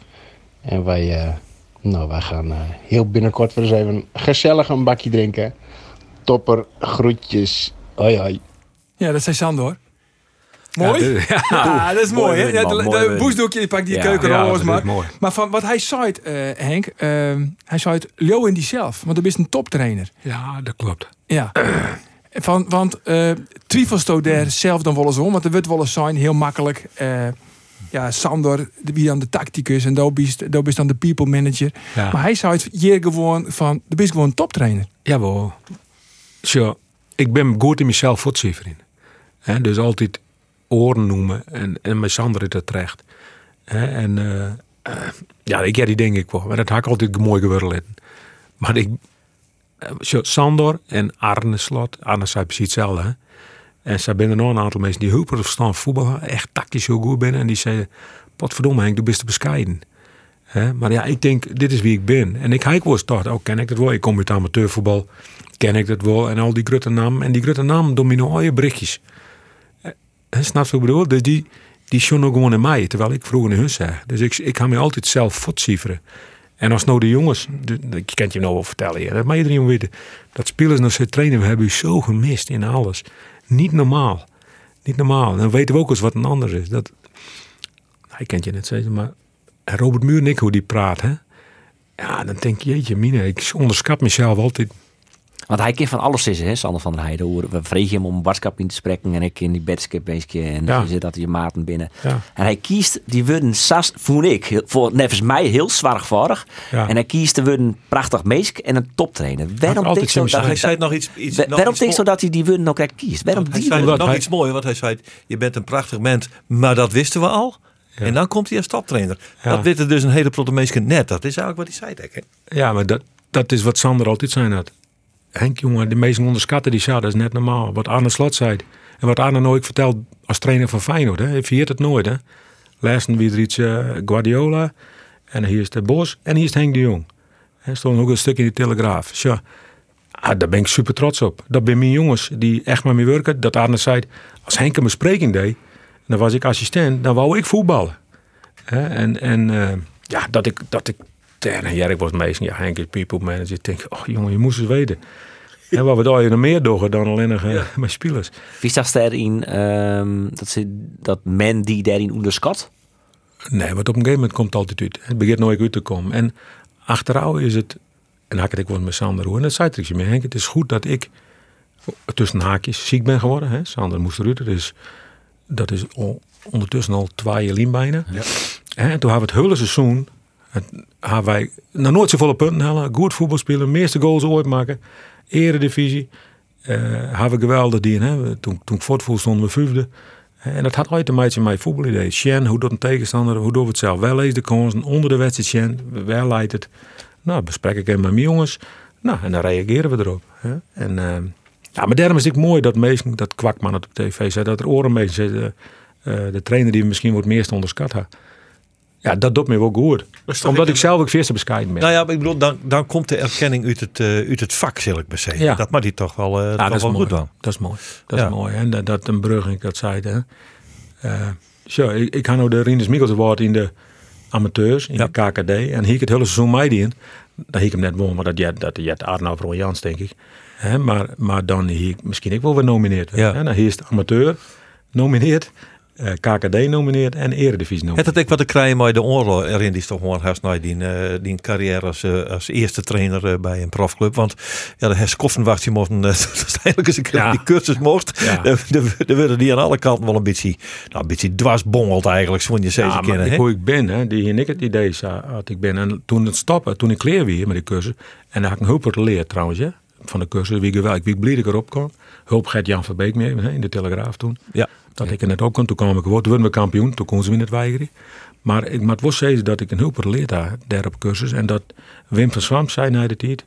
En wij, nou, wij gaan heel binnenkort weer eens even gezellig een bakje drinken. Topper, groetjes. Hoi hoi. Ja, dat zei Sandor. Mooi? Ja, ja. ja dat is mooi. mooi hè? Ja, de, de boesdoekje, pakt die ja, keukenrollen ja, maar. Mooi. Maar van wat hij zei, uh, Henk, uh, hij zei het Leo in die zelf, want hij is een toptrainer. Ja, dat klopt. Ja. Van, want uh, twijfels toch daar zelf dan wel eens om, want er wordt wel eens zijn heel makkelijk. Uh, ja, Sander, wie dan de tacticus en daar is dan de people manager. Ja. Maar hij zei het hier gewoon van, de bent gewoon een toptrainer. Jawel. Zo, ik ben goed in mezelf voetzievering. Dus altijd oren noemen en, en met Sander is dat terecht. En uh, uh, ja, ik ja, die denk ik wel. Maar dat had ik altijd mooi geworden. Maar ik, uh, Sander en Arne Slot, Arne zei precies hetzelfde. Hè? En ze zijn er nog een aantal mensen die hulp verstaan voetbal, echt tactisch heel goed binnen. En die zeiden, wat verdomme Henk, du bent te bescheiden. Maar ja, ik denk, dit is wie ik ben. En ik heb wel start, ook ken ik dat wel. Ik kom uit amateurvoetbal, ken ik dat wel. En al die grote namen. En die grote namen domineren je berichtjes. Snap je wat ik bedoel? Dus die, die ook gewoon in mij, terwijl ik vroeger naar hun zeg. Dus ik, ik ga me altijd zelf voetzieveren. En als nou de jongens, je kent je nou wel vertellen, ja, dat mag iedereen weten. Dat spelers naar zijn trainen, we hebben u zo gemist in alles. Niet normaal. Niet normaal. Dan weten we ook eens wat een ander is. Dat, hij kent je net zeggen, maar Robert Muur en ik, hoe die praat, hè. Ja, dan denk je, jeetje mine, ik onderschat mezelf altijd. Want hij kan van alles is, hè, Sander van der Heijden. We vregen hem om een in te spreken en ik in die bedskip beetje en ja. zit dat je maten binnen. Ja. En hij kiest, die worden sas, voel ik, voor nevens mij heel zwaargevaardig. Ja. En hij kiest de worden prachtig meesk en een toptrainer. Waarom denk zo dat hij zei nog iets, iets waarom nog denk zo dat hij die worden ook echt kiest? Waarom hij die zei nog iets moois, want hij zei: je bent een prachtig mens, maar dat wisten we al. Ja. En dan komt hij als toptrainer. Ja. Dat weten dus een hele plotte mensen net. Dat is eigenlijk wat hij zei, denk ik. Ja, maar dat, dat is wat Sander altijd zei had. Henk, jongen, de meesten onderschatten die ja, dat is net normaal. Wat Arne Slot zei. En wat Arne nooit vertelt als trainer van Feyenoord. Hè. Hij viert het nooit. Hè. Laatst weer iets uh, Guardiola. En hier is de Bos. En hier is Henk de Jong. Er stond ook een stuk in de Telegraaf. Ja, ah, daar ben ik super trots op. Dat ben mijn jongens die echt met me werken. Dat Arne zei, als Henk een bespreking deed. Dan was ik assistent. Dan wou ik voetballen. Hè. En, en uh, ja, dat ik... Dat ik en Jerk was meestal, ja, Henk is people manager. Ik denk, oh jongen, je moest eens weten. En wat we daar nog meer doen dan alleen nog ja. met spelers. Wie zag daarin um, dat, ze, dat men die daarin onderschat? Nee, want op een gegeven moment komt het altijd uit. Het begint nooit uit te komen. En achteraf is het, en dan had ik wel met Sander hoe, en dat zei ik me, Henk, het is goed dat ik tussen haakjes ziek ben geworden. Hè? Sander moest eruit, dus Dat is ondertussen al twee jaar bijna. Ja. En toen hebben we het hele seizoen hebben wij nog nooit volle punten halen. Goed voetbal spelen, meeste goals ooit maken. Eredivisie. Uh, we geweldig. Hè. Toen, toen ik voortvoer stonden we vijfde. En dat had ooit een beetje mijn voetbalidee. Sjen, hoe doet een tegenstander, hoe doen we het zelf? Wel lees de kansen, onder de wedstrijd Sjen, wel leidt het. Nou, besprek ik even met mijn jongens. Nou, en dan reageren we erop. Hè. En, uh, ja, maar daarom is het mooi dat meestal, dat kwakman op tv zei, dat er oren mee zitten. Uh, de trainer die misschien wordt meest onderschat had. Ja, dat doet me wel goed. Omdat ik zelf ook veel bescheiden ben. Nou ja, ik bedoel, dan, dan komt de erkenning uit het, uh, uit het vak, zal ik maar zeggen. Ja. Dat mag die toch wel, uh, ja, dat is wel mooi. goed dan. Dat is mooi. Dat is mooi. En dat, dat een brug, ik dat zei. Hè. Uh, zo, ik, ik ga nou de Rinus Mikkels Award in de amateurs, in de KKD. En hier ik het hele seizoen mee in. Dan ik hem net won, maar dat jet, dat jet Arnoud Royans, denk ik. Hè, maar, maar dan hier misschien ik wel weer nomineerd. Ja. Hè. Dan hier is de amateur nomineerd. Eh, KKD nomineert en Eredivisie nomineert. Het ik wat ik krijg maar de oorlog erin die toch gewoon haast die, die carrière als, uh, als eerste trainer bij een profclub. Want ja, de herskoffenwacht je mocht uiteindelijk eens een keer ja. die cursus mocht. Ja. Dan werden die aan alle kanten wel een beetje, nou, een beetje dwarsbongeld eigenlijk, zo je steeds ja, kennen. Hoe ik ben, hè, die ik het idee had ik ben. En toen het stoppen, toen ik leer weer met die cursus. En daar had ik een hulp geleerd trouwens, hè, van de cursus. Wie geweldig, wie blij ik erop kwam. Hulp gaat Jan Verbeek mee in de Telegraaf toen. Ja. Dat ik er net op kon. Toen kwam ik gewoon. Toen werden we kampioen. Toen kon ze me niet weigeren. Maar ik moet wel zeggen dat ik een hulp geleerd had daar op cursus. En dat Wim van Swamp zei na de tijd.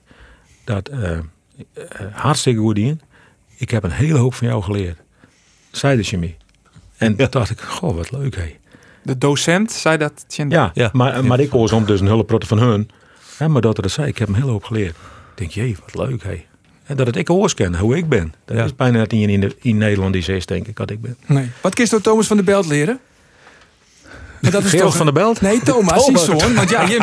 Dat uh, uh, hartstikke goed in. Ik heb een hele hoop van jou geleerd. Zei de chemie. En ja. dacht ik, goh, wat leuk hé. De docent zei dat? Ja, ja, maar, maar ik hoor soms dus een hulpprotte van hun. Maar dat er zei, ik heb een hele hoop geleerd. Ik denk, jee, wat leuk hé. En dat het ik hoors ken, hoe ik ben. Dat is bijna net in, in, in Nederland die zes, denk ik, wat ik ben. Nee. Wat door Thomas van der Belt leren? Maar dat is toch... van der Belt? Nee, Thomas, die zoon. Want ja, je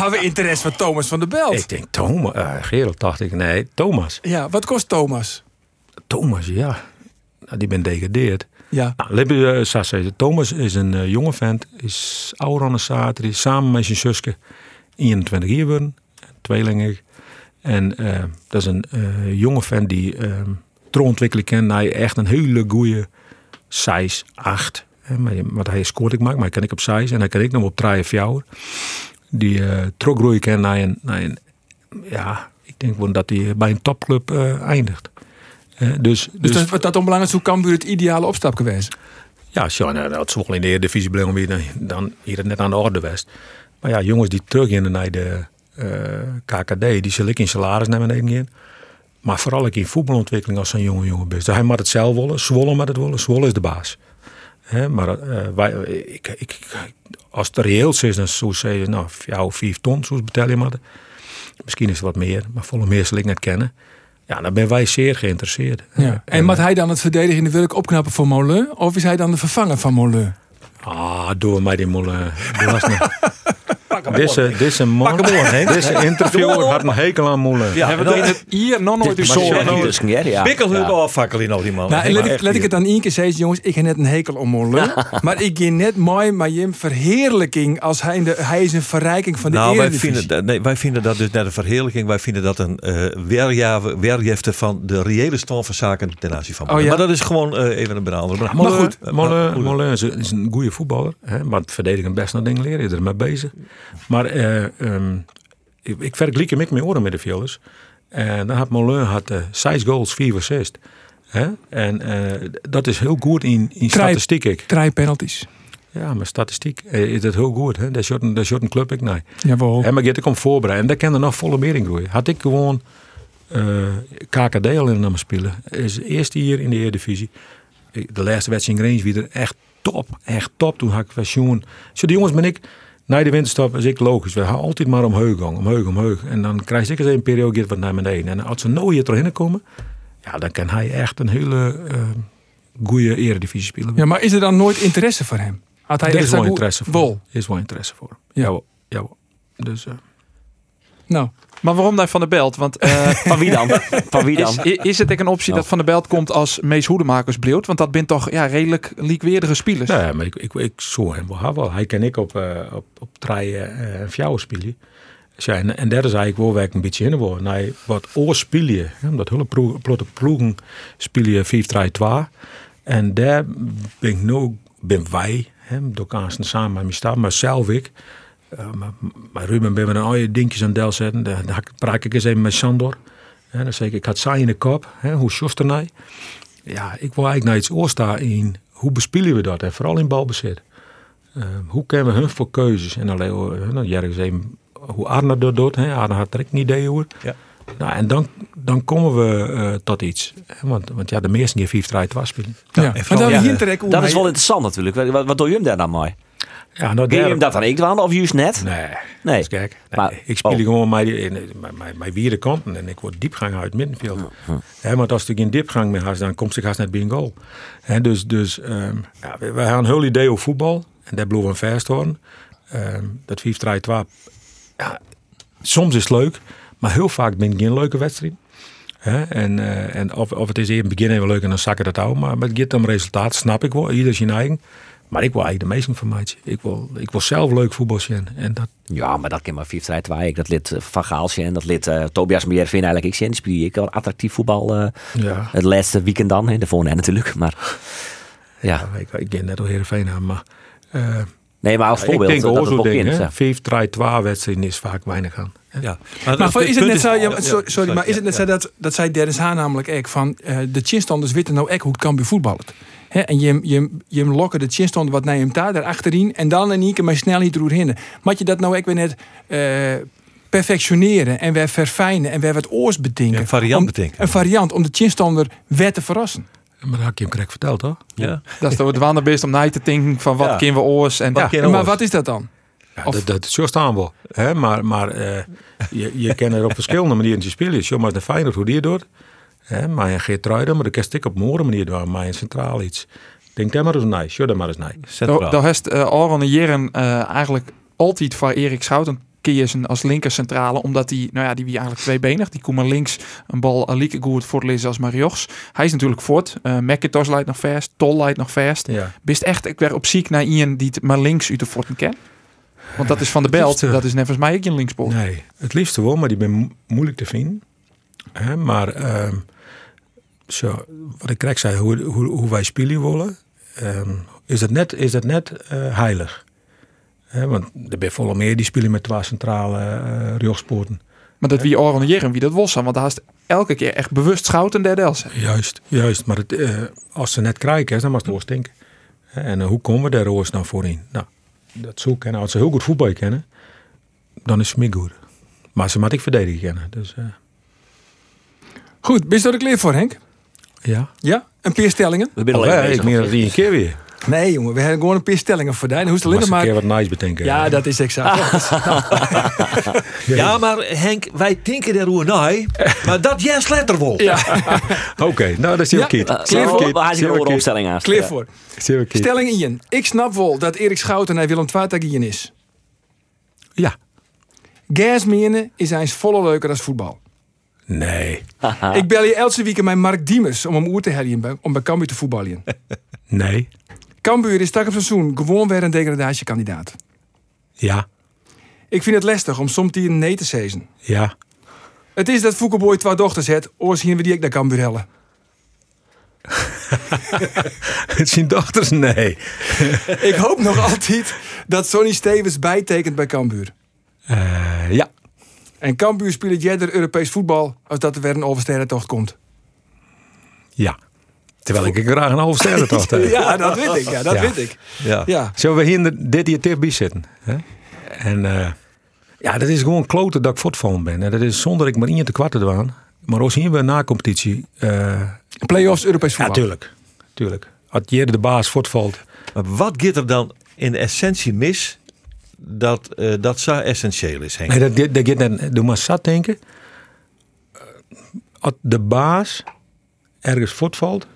hebben interesse van Thomas van der Belt. Ik denk, Thomas, uh, Gerald dacht ik, nee, Thomas. Ja, wat kost Thomas? Thomas, ja. Nou, die ben degradeerd. Ja. Nou, uh, Thomas is een uh, jonge vent, is ouder dan een is samen met zijn zusje 21 jaar worden, tweelingig. En uh, dat is een uh, jonge fan die uh, troontwikkeling kent. Hij echt een hele goede size 8. Wat hij scoort ik maak, maar kan ik op size. En hij kan ik nog op 3 of Die uh, trokgroei ken naar een, naar een, ja, ik denk wel dat hij bij een topclub eindigt. dus, dus, dus dat, wat dat onbelangrijk hoe Cambuur het ideale opstap geweest? Ja, nou, dat is wel in de Eredivisie bleven dan hier net aan de orde west. Maar ja, jongens die terug in naar de eh, KKD, die zal ik in salaris naar beneden gaan. Maar vooral ik in voetbalontwikkeling als een jonge jongen best. Hij moet het zelf willen, Zwolle met het willen, Zwolle is de baas. He, maar uh, wij, ik, ik, als het reëel is, dan zou ze nou, jou vier ton, zoals betel je maar. Misschien is het wat meer, maar volle meer zal ik net kennen. Ja, dan ben wij zeer geïnteresseerd. Ja. En, en moet hij dan het verdedigende werk opknappen voor Molen? Of is hij dan de vervanger van Molen? Ah, door mij die Molen. Deze, deze man, deze interviewer had een hekel aan moelen. Ja, we doen het hier nog nooit dus zo. Bikkel afvakkelen al die man. Nou, let, ik, let ik het dan één keer zeggen, jongens, ik heb net een hekel om molen. maar ik ging net mooi maar Jim verheerlijking als hij, de, hij is een verrijking van de nou, wij vinden, nee, wij vinden dat dus net een verheerlijking. Wij vinden dat een uh, weerjefte van de reële stand van zaken ten aanzien van oh, ja? Maar dat is gewoon uh, even een benadering. Maar, maar goed, Molen is een goede voetballer. Hè, maar het verdedigen best naar dingen leren. Je er mee bezig. Maar uh, um, ik, ik vergelijk hem met de Violas. En dan had had uh, goals, vier assist. Hè? En uh, dat is heel goed in, in statistiek. Drie penalties. Ja, maar statistiek is dat heel goed. Hè? Dat is een club ik nee. Jawel. En maar ik om voorbereiden. En daar kan er nog volle meer in groeien. Had ik gewoon uh, KKD al in mijn spelen. Is eerste hier in de Eredivisie. De laatste wedstrijd in Grange weer echt top. Echt top. Toen had ik pensioen. Zo, die jongens ben ik na de winterstop is ik logisch. We gaan altijd maar omheug gaan, omheug, omheug. En dan krijg ik eens een periode wat naar beneden. En als ze nou hier terug komen, ja, dan kan hij echt een hele uh, goede eredivisie spelen. Ja, maar is er dan nooit interesse voor hem? Had hij er is wel interesse voor. Bol. Is wel interesse voor. Ja. ja. Dus. Uh, nou, maar waarom daar Van der Belt? Want, uh, van wie dan? Van wie dan? Is, is het ook een optie dat Van der Belt komt als Mees Hoedemaker bleef? Want dat bent toch ja, redelijk likweerdige spelers. Nee, maar ik, ik, ik zou hem wel wel. Hij ken ik op, uh, op, op draaien uh, en fjouwen spelen. Ja, en, en dat is eigenlijk wel waar ik een beetje in wil. Nee, wat oor spelen, omdat hele ploegen spelen 4-3-2. En daar ben ik nu, ben wij, hè, door samen met me staan, maar zelf ik. Uh, maar, maar Ruben ben we dan al je dingetjes aan deel zetten. Daar, praat ik eens even met Sandor. En dan zeg ik, ik had saai in de kop. Hè, hoe sjost er nou? Ja, ik wil eigenlijk naar iets oorstaan in hoe bespelen we dat? En vooral in balbezit. Uh, hoe kennen we hun voor keuzes? En alleen, ergens even hoe Arne dat doet. Hè? Arne had er ook een idee over. Ja. Nou, en dan, dan komen we uh, tot iets. Want, want ja, de meesten die 5 3 2 spelen. Ja, ja. En dan ja, dat is wel interessant natuurlijk. Wat, wat doe je hem daar dan mooi? Ja, nou, Kun je hem dat dan ik doen of juist net? Nee, nee. kijk, nee. Maar, ik speel oh. gewoon mijn, mijn, mijn vierde kanten en ik word diepgang uit het middenveld. Hm, hm. want als ik in diepgang mee has, dan komt ze gast net bij een goal. He, dus dus um, ja, we, we hebben een heel idee over voetbal en daar blijven we vast. Um, dat 5 3 2 ja, soms is het leuk, maar heel vaak ben ik geen leuke wedstrijd. en, uh, en of, of het is in het begin even leuk en dan zakken dat ook. Maar met het om resultaat, snap ik wel. Ieder zijn eigen. Maar ik wil eigenlijk de meeste informatie. Ik wil, ik wil zelf leuk voetbal zien. En dat... Ja, maar dat kan maar 5 2 Ik dat lid eh, Van Gaalsje en dat lid uh, Tobias Meer vind eigenlijk ik zien. Speel ik wel attractief voetbal uh, ja. het laatste weekend dan. Hè. De volgende natuurlijk. Maar ja. ja ik, ik ken net al Heerenveen aan. Maar Nee, maar als voorbeeld. Ik denk dat het ding, 5 3 2 wedstrijden is vaak weinig aan. Ja. Maar, maar is het net zo, ja, sorry, maar is het net zo dat, dat zei Dennis Haan namelijk echt van uh, de chinstanders weten nou echt hoe het kan bij voetballen. He, en je, je, je lokken de chinstander wat naar hem daar, daar achterin en dan in één keer maar snel niet heen. Maar je dat nou echt weer net uh, perfectioneren en weer verfijnen en weer wat oors bedenken. een variant bedenken. Een variant om de chinstander weer te verrassen. Maar dat had je hem correct verteld, toch? Ja. Dat is toch het wandelbeest om na te denken van wat ja. kunnen we oors en wat ja. Maar wat is dat dan? Ja, of... dat, dat zo staan we. Hè? Maar, maar uh, je, je kan er op verschillende manieren te spelen. Zo maar de Feyenoord hoe die het doet. Hè? Maar je geeft truiden, maar de kan ik op mooie manier doen. Maar in centraal iets. Denk daar maar eens naar. Show daar maar eens naar. Daar heeft uh, al een jaren uh, eigenlijk altijd van Erik Schouten kiezen als linkercentrale, omdat die, nou ja, die wie eigenlijk tweebenig. Die komt maar links een bal Alieke goed voorlezen als Mariochs. Hij is natuurlijk voort. Uh, McIntosh leidt nog vast, Tol leidt nog vast. Ja. Bist echt ik weer op ziek naar iemand die het maar links uit de forten ken? Want dat is van de belt, dat is net volgens mij ook een. Nee, het liefste wel, maar die ben moeilijk te vinden. Maar uh, zo, wat ik krijg zei, hoe, hoe, hoe wij spelen willen, uh, is dat net, is dat net uh, heilig want er zijn volle meer die spelen met twee centrale uh, Maar dat wie organiseren wie dat was, want daar is elke keer echt bewust schouten der dels. Juist, juist. Maar het, uh, als ze net krijgen, dan moet het denken. En uh, hoe komen we daar roos nou voorin? Nou, dat zoeken. En als ze heel goed voetbal kennen, dan is het meer goed. Maar ze moet ik verdedigen kennen. Dus, Goed, ben je er klaar voor, Henk? Ja. Ja? Een paar stellingen? We zijn oh, ja, ik meer dan een keer weer. Nee, jongen, we hebben gewoon een paar stellingen voor die. Hoe is het maar een keer wat nice bedenken. Ja, dat is exact. ja, maar Henk, wij denken er hoe naar, maar dat jij letter wel. Ja. Oké, nou dat is heel kiet. Clear voor. We gaan een opstelling aan. Clear voor. Stelling Ian. Ik snap wel dat Erik Schouten naar Willem II is. Ja. Gas is eens volle leuker dan voetbal. Nee. ik bel je elke week met Mark Diemers om hem oer te helien om bij Cambuur te voetballen. nee. Cambuur is straks op seizoen gewoon weer een degradatiekandidaat. Ja. Ik vind het lastig om soms die een nee te zezen. Ja. Het is dat Foukeboy twee dochters heeft, oors zien we die ik naar Cambuur hellen. Het zijn dochters? Nee. ik hoop nog altijd dat Sonny Stevens bijtekent bij Cambuur. Uh, ja. En Cambuur speelt jij Europees voetbal als dat er weer een oversterrentocht komt. Ja. Terwijl ik graag een oversterrentocht heb. ja, dat weet ik. Ja, dat weet ik. Ja. ja. Zullen we hier dit hier tip zitten? Hè? En uh, ja, dat is gewoon kloten dat ik voortvallen ben. En dat is zonder ik maar in te kwarten doen. Maar als hier we na competitie. Uh, Playoffs Europees voetbal. Ja, tuurlijk. tuurlijk. Als je de baas voortvalt. Maar wat gaat er dan in de essentie mis dat uh, dat zo essentieel is, Henk? Nee, dat, dat, dat net, doe maar zat denken. Als de baas ergens voortvalt.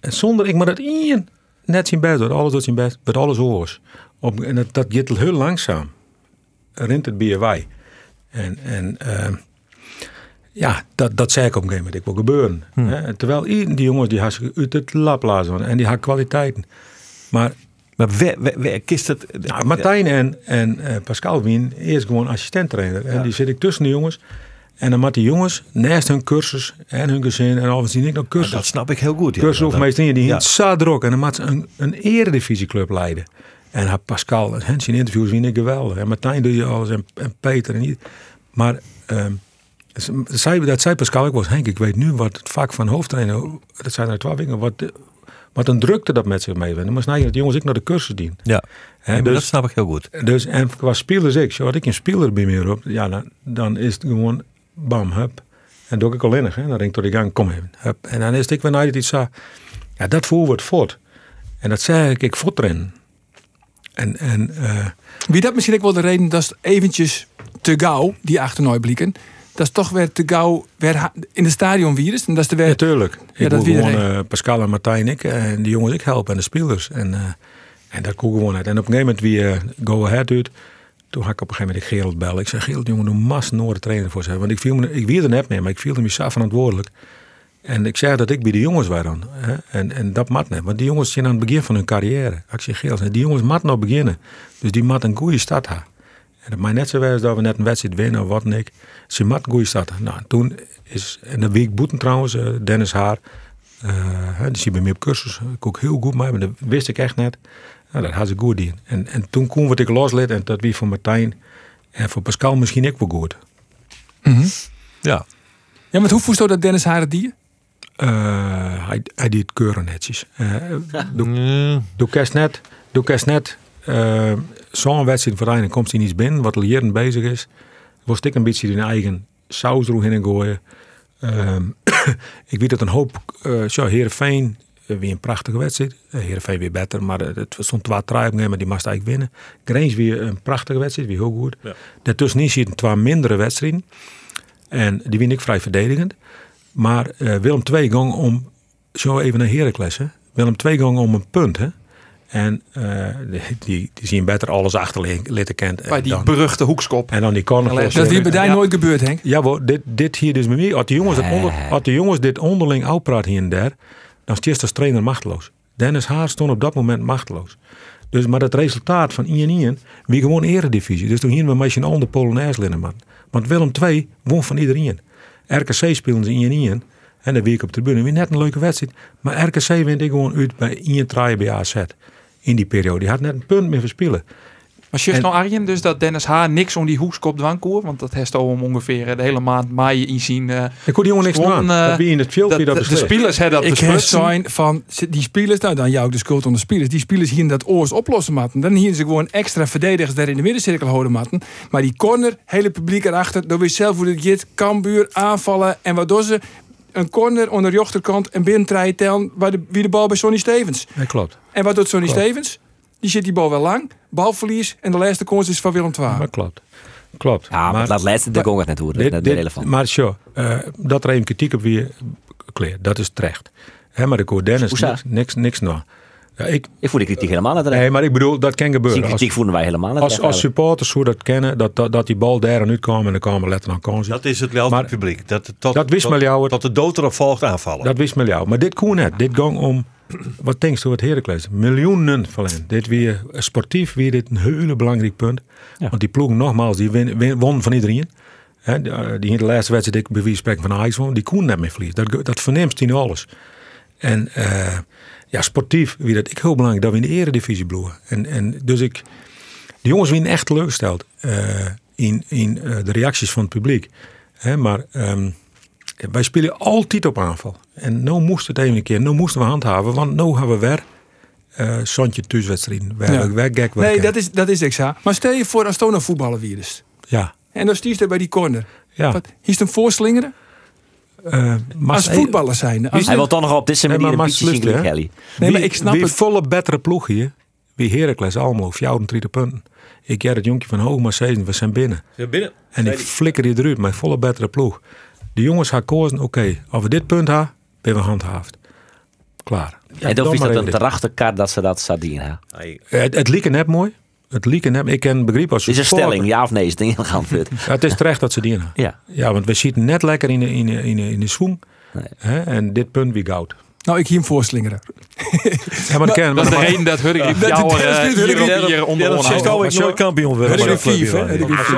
En zonder ik maar dat in net zijn best doet, alles doet zijn best, met alles oors. Op, en dat, dat gaat heel langzaam. Rint het bij wij. En, en uh, ja, dat, dat zei ik op een gegeven moment. Ik wil gebeuren. Hmm. Hè? Terwijl die jongens die had uit het lab lazen en die had kwaliteiten. Maar maar wie kist het? Nou, Martijn en, en uh, Pascal Wien eerst gewoon assistent trainer. En die zit ik tussen de jongens. En dan moeten die jongens naast hun cursus en hun gezin en alles zien ik nog cursus. dat snap ik heel goed. Ja. cursus of meestal die ja. druk en dan moet ze een, een eredivisieclub leiden. En haar Pascal en Hens in interviews vind ik geweldig. En Martijn doe je alles en, en Peter en ieder. Maar ehm, zei, dat zei Pascal, ik was Henk, ik weet nu wat het vak van hoofdtrainer, dat zijn er twaalf weken, wat, de- wat een drukte dat met zich meebrengt. Dan moest nou dat jongens ik naar de cursus dien. Ja, maar dus- dat snap ik heel goed. dus, en qua spelers ik, zo had ik een speler bij meer op, ja, dan, dan is het gewoon bam, hup. En doe ik al innig, hè. Dan denk ik tot ik gang, kom even, hup. En dan is het ik weer naar iets ja, dat voel wordt voort. En dat zei ik, ik voort erin. En, en eh, Wie dat misschien ook wel de reden dat het eventjes te gauw, die achternooi blikken, dat is toch weer te gauw weer in de stadion virus. En dat is de weer. natuurlijk. Ja, ik dat gewoon eh, Pascal en Martijn ik en die jongens ik helpen en de spelers. En, eh, en dat kon gewoon uit. En op een gegeven moment wie eh, go ahead doet, toen had ik op een gegeven moment Gerald bellen. Ik zei, Gerald jongen, doe mas Noorden trainer voor ze. Want ik viel me, ik er net mee, maar ik viel me zo verantwoordelijk. En ik zei dat ik bij de jongens was dan. Hè? En, en dat mat net. Want die jongens zijn aan het begin van hun carrière. Ik zeg, Gerald, die jongens mat nog beginnen. Dus die mat een goede start hebben. En het mij net zo was dat we net een wedstrijd winnen of wat dan ik. Ze mat een goede start. hebben. Nou, toen is, en de week boeten trouwens, eh, Dennis Haar. eh, hè, die zie bij mij op cursus. Ik ook heel goed mee, maar dat wist ik echt net. Nou, dat had ze goed in. En, en toen kon wat ik loslid en dat wie voor Martijn en voor Pascal misschien ook wel goed. Ja. Ja, maar hoe voest dat Dennis Haren die? Eh, hij, hij deed keuren netjes. Eh doe, doe kerst net, doe kerst net eh, zo'n wedstrijd voor en komt hij niet binnen, wat lerend bezig is. Was ik een beetje in eigen saus erin gooien. Ehm, ik weet dat een hoop, uh, zo Heerenveen, eh, weer een prachtige wedstrijd. Uh, Heerenveen weer beter, maar eh, het stond twee trui maar die moest eigenlijk winnen. Grange weer een prachtige wedstrijd, weer heel goed. Ja. Daartussenin zitten twee mindere wedstrijden. En die win ik vrij verdedigend. Maar eh, Willem II ging om, zo even naar Heracles. Hè. Willem II ging om een punt. Hè. En eh, die, die, zien beter alles achterlitten kent. Bij die beruchte hoekskop. En dan die corner. Dat is hier bij jou nooit gebeurd, Henk. Ja, hoor, dit, dit hier dus met mij. Als de jongens, dat onder, als de jongens dit onderling uitpraat hier en daar, dan stond als trainer machteloos. Dennis Haar stond op dat moment machteloos. Dus, maar het resultaat van 1-1 wie gewoon eredivisie. Dus toen hier we beetje een ander Polonaise linnen, man. Want Willem II won van iedereen. RKC speelden ze 1-1. En dan week op de tribune. Weer net een leuke wedstrijd. Maar RKC wint ik gewoon uit bij 1 try bij AZ. In die periode. Die had net een punt meer verspillen. Maar just nou Arjen, dus dat Dennis H. niks om die hoekskop dwangkoer, want dat heeft al om ongeveer de hele maand mei in zien. Uh, ik kon die jongen niks aan. Uh, dat wie in het filmpje dat, dat de spelers hebben dat Ik heb zijn van die spelers, nou dan jou de schuld onder de spelers. Die spelers hier dat oors oplossen matten. Dan hier ze gewoon extra verdedigers daar in de middencirkel houden matten. Maar die corner, hele publiek erachter, dan weet zelf hoe dit. Kambuur aanvallen en wat doen ze? Een corner onder de rechterkant en binnen tellen tellen waar de, wie de bal bij Sonny Stevens. Ja, klopt. Eh, En wat doet Sonny klopt. Stevens? Die zit die bal wel lang, balverlies en de laatste kans is van Willem II. Maar klopt. Klopt. Ja, maar, dat laatste de gong net horen. Dat is relevant. Maar zo, uh, dat er even kritiek op weer kleer, dat is terecht. He, maar ik hoor Dennis niks, niks, niks nou. Ja, ik, ik voel die kritiek helemaal niet Nee, maar ik bedoel, dat kan gebeuren. Die kritiek voelen wij helemaal niet Als, als supporters hoe dat kennen, dat, dat, dat die bal daar en uit kwam en dan kwamen letterlijk aan kansen. Dat is het wel publiek. Dat, tot, dat wist tot, jou. Tot de dood erop volgt aanvallen. Dat wist jou. Maar dit kon net. Dit ging om, wat denkst u wat Heracles? Miljoenen verlen. Dit weer sportief weer dit een hele belangrijk punt. Ja. Want die ploeg nogmaals, die win, win, won van iedereen. He, die in de laatste wedstrijd, ik bij wie spreken van Ajax won, die kon net meer verliezen. Dat, dat verneemt in alles. En uh, ja, sportief wie dat ik heel belangrijk dat we in de eredivisie bloeien. En, en dus ik, de jongens winnen echt teleurgesteld uh, in, in uh, de reacties van het publiek. He, maar um, wij spelen altijd op aanval. En nu moest het even een keer, nu moesten we handhaven, want nu hebben we weer uh, Sontje thuiswedstrijden. Waar ja. gek Nee, dat is, dat is exa. Maar stel je voor als voetballer weer is. Ja. En dan stiert hij bij die corner. Ja. Wat, is het een voorslingeren? Uh, als voetballer zijn. Als hij wil toch nog op deze manier nee, maar, een beetje zien Kelly. Nee, maar ik snap wie het. volle betere ploeg hier. Wie Heracles allemaal, 34 punten. Ik jij het jonkje van Hoog maar 7, we zijn binnen. Zijn binnen. En ik flikker die eruit, mijn volle betere ploeg. De jongens gaan kozen, oké, okay, als we dit punt hebben, ben we handhaafd. Klaar. Ja, en dan is dat een terachterkaart dat ze dat zadien Het, het lieken net mooi. Het lieken net, ik ken begrip als Is een stelling, ja of nee, is het ingaan ja, Het is terecht dat ze die Ja. ja, want we zitten net lekker in de, in de, in de, in de. Nee. En dit punt wie goud. Nou, ik hier hem voorslingeren. Ja, maar de kern, Dat is de reden dat Dat- jou dat is eh, hier hier onder Ja, dat onderhouden. is nou ik nooit kampioen dat.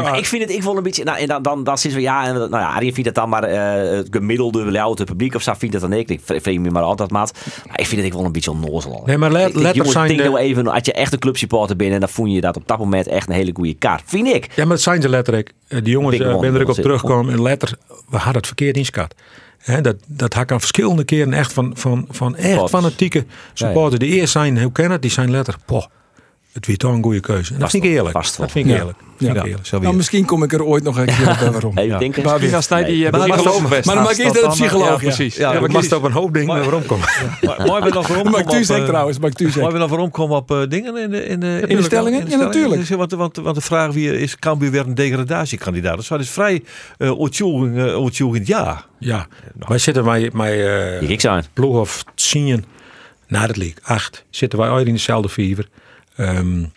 Maar ik vind het, ik vond een beetje, nou, en dan, dan, dan zitten we, ja, en, nou ja, Arjen vindt het dan maar eh, het gemiddelde louter publiek of zo vindt het dan ik. Ik vreem me maar altijd, maat. Maar ik vind het ik wel een beetje onnozel. Nee, maar let- Ik jongens, zijn denk de- nou even, als je echt een clubsupporter bent en dan voel je dat op dat moment echt een hele goede kaart. Vind ik. Ja, maar het zijn ze letterlijk. Eh, Die jongens ben er ook dat op terugkomen. En letter, we hadden het verkeerd inschat. Dat, dat had ik aan verschillende keren echt van, van, van echt fanatieke supporters. Die eerst zijn, hoe ken het? Die zijn letter, poh, het weer toch een goede keuze. Dat Vast vind ik wel, eerlijk. vast wel. Dat vind ik Ja. eerlijk. Vind ik Ja. eerlijk. Zo weer. Nou, misschien kom ik er ooit nog een keer op en waarom. Even denken. Maar wie als hij die eh, Maar- maar- psycholoog maar- maar dan maak ik dat een dan, eh, psycholoog, Ja, ja. precies. Ja, Ja, maar maar mast op een hoop dingen waarom komen. Maar Mooi we nog waarom Mag ik komen u op, zeggen eh, trouwens, mag ik u Mooi zeggen. we nog waarom komen op eh, dingen in de, in de, In de stellingen? Ja, natuurlijk. Dus, want, want, want de vraag wie is Cambuur weer een degradatiekandidaat? Dus dat is vrij ontsjoegend ja. Ja, wij zitten bij, bij Ik ploeg of tien na het league. Acht zitten wij ooit in dezelfde fever. Um,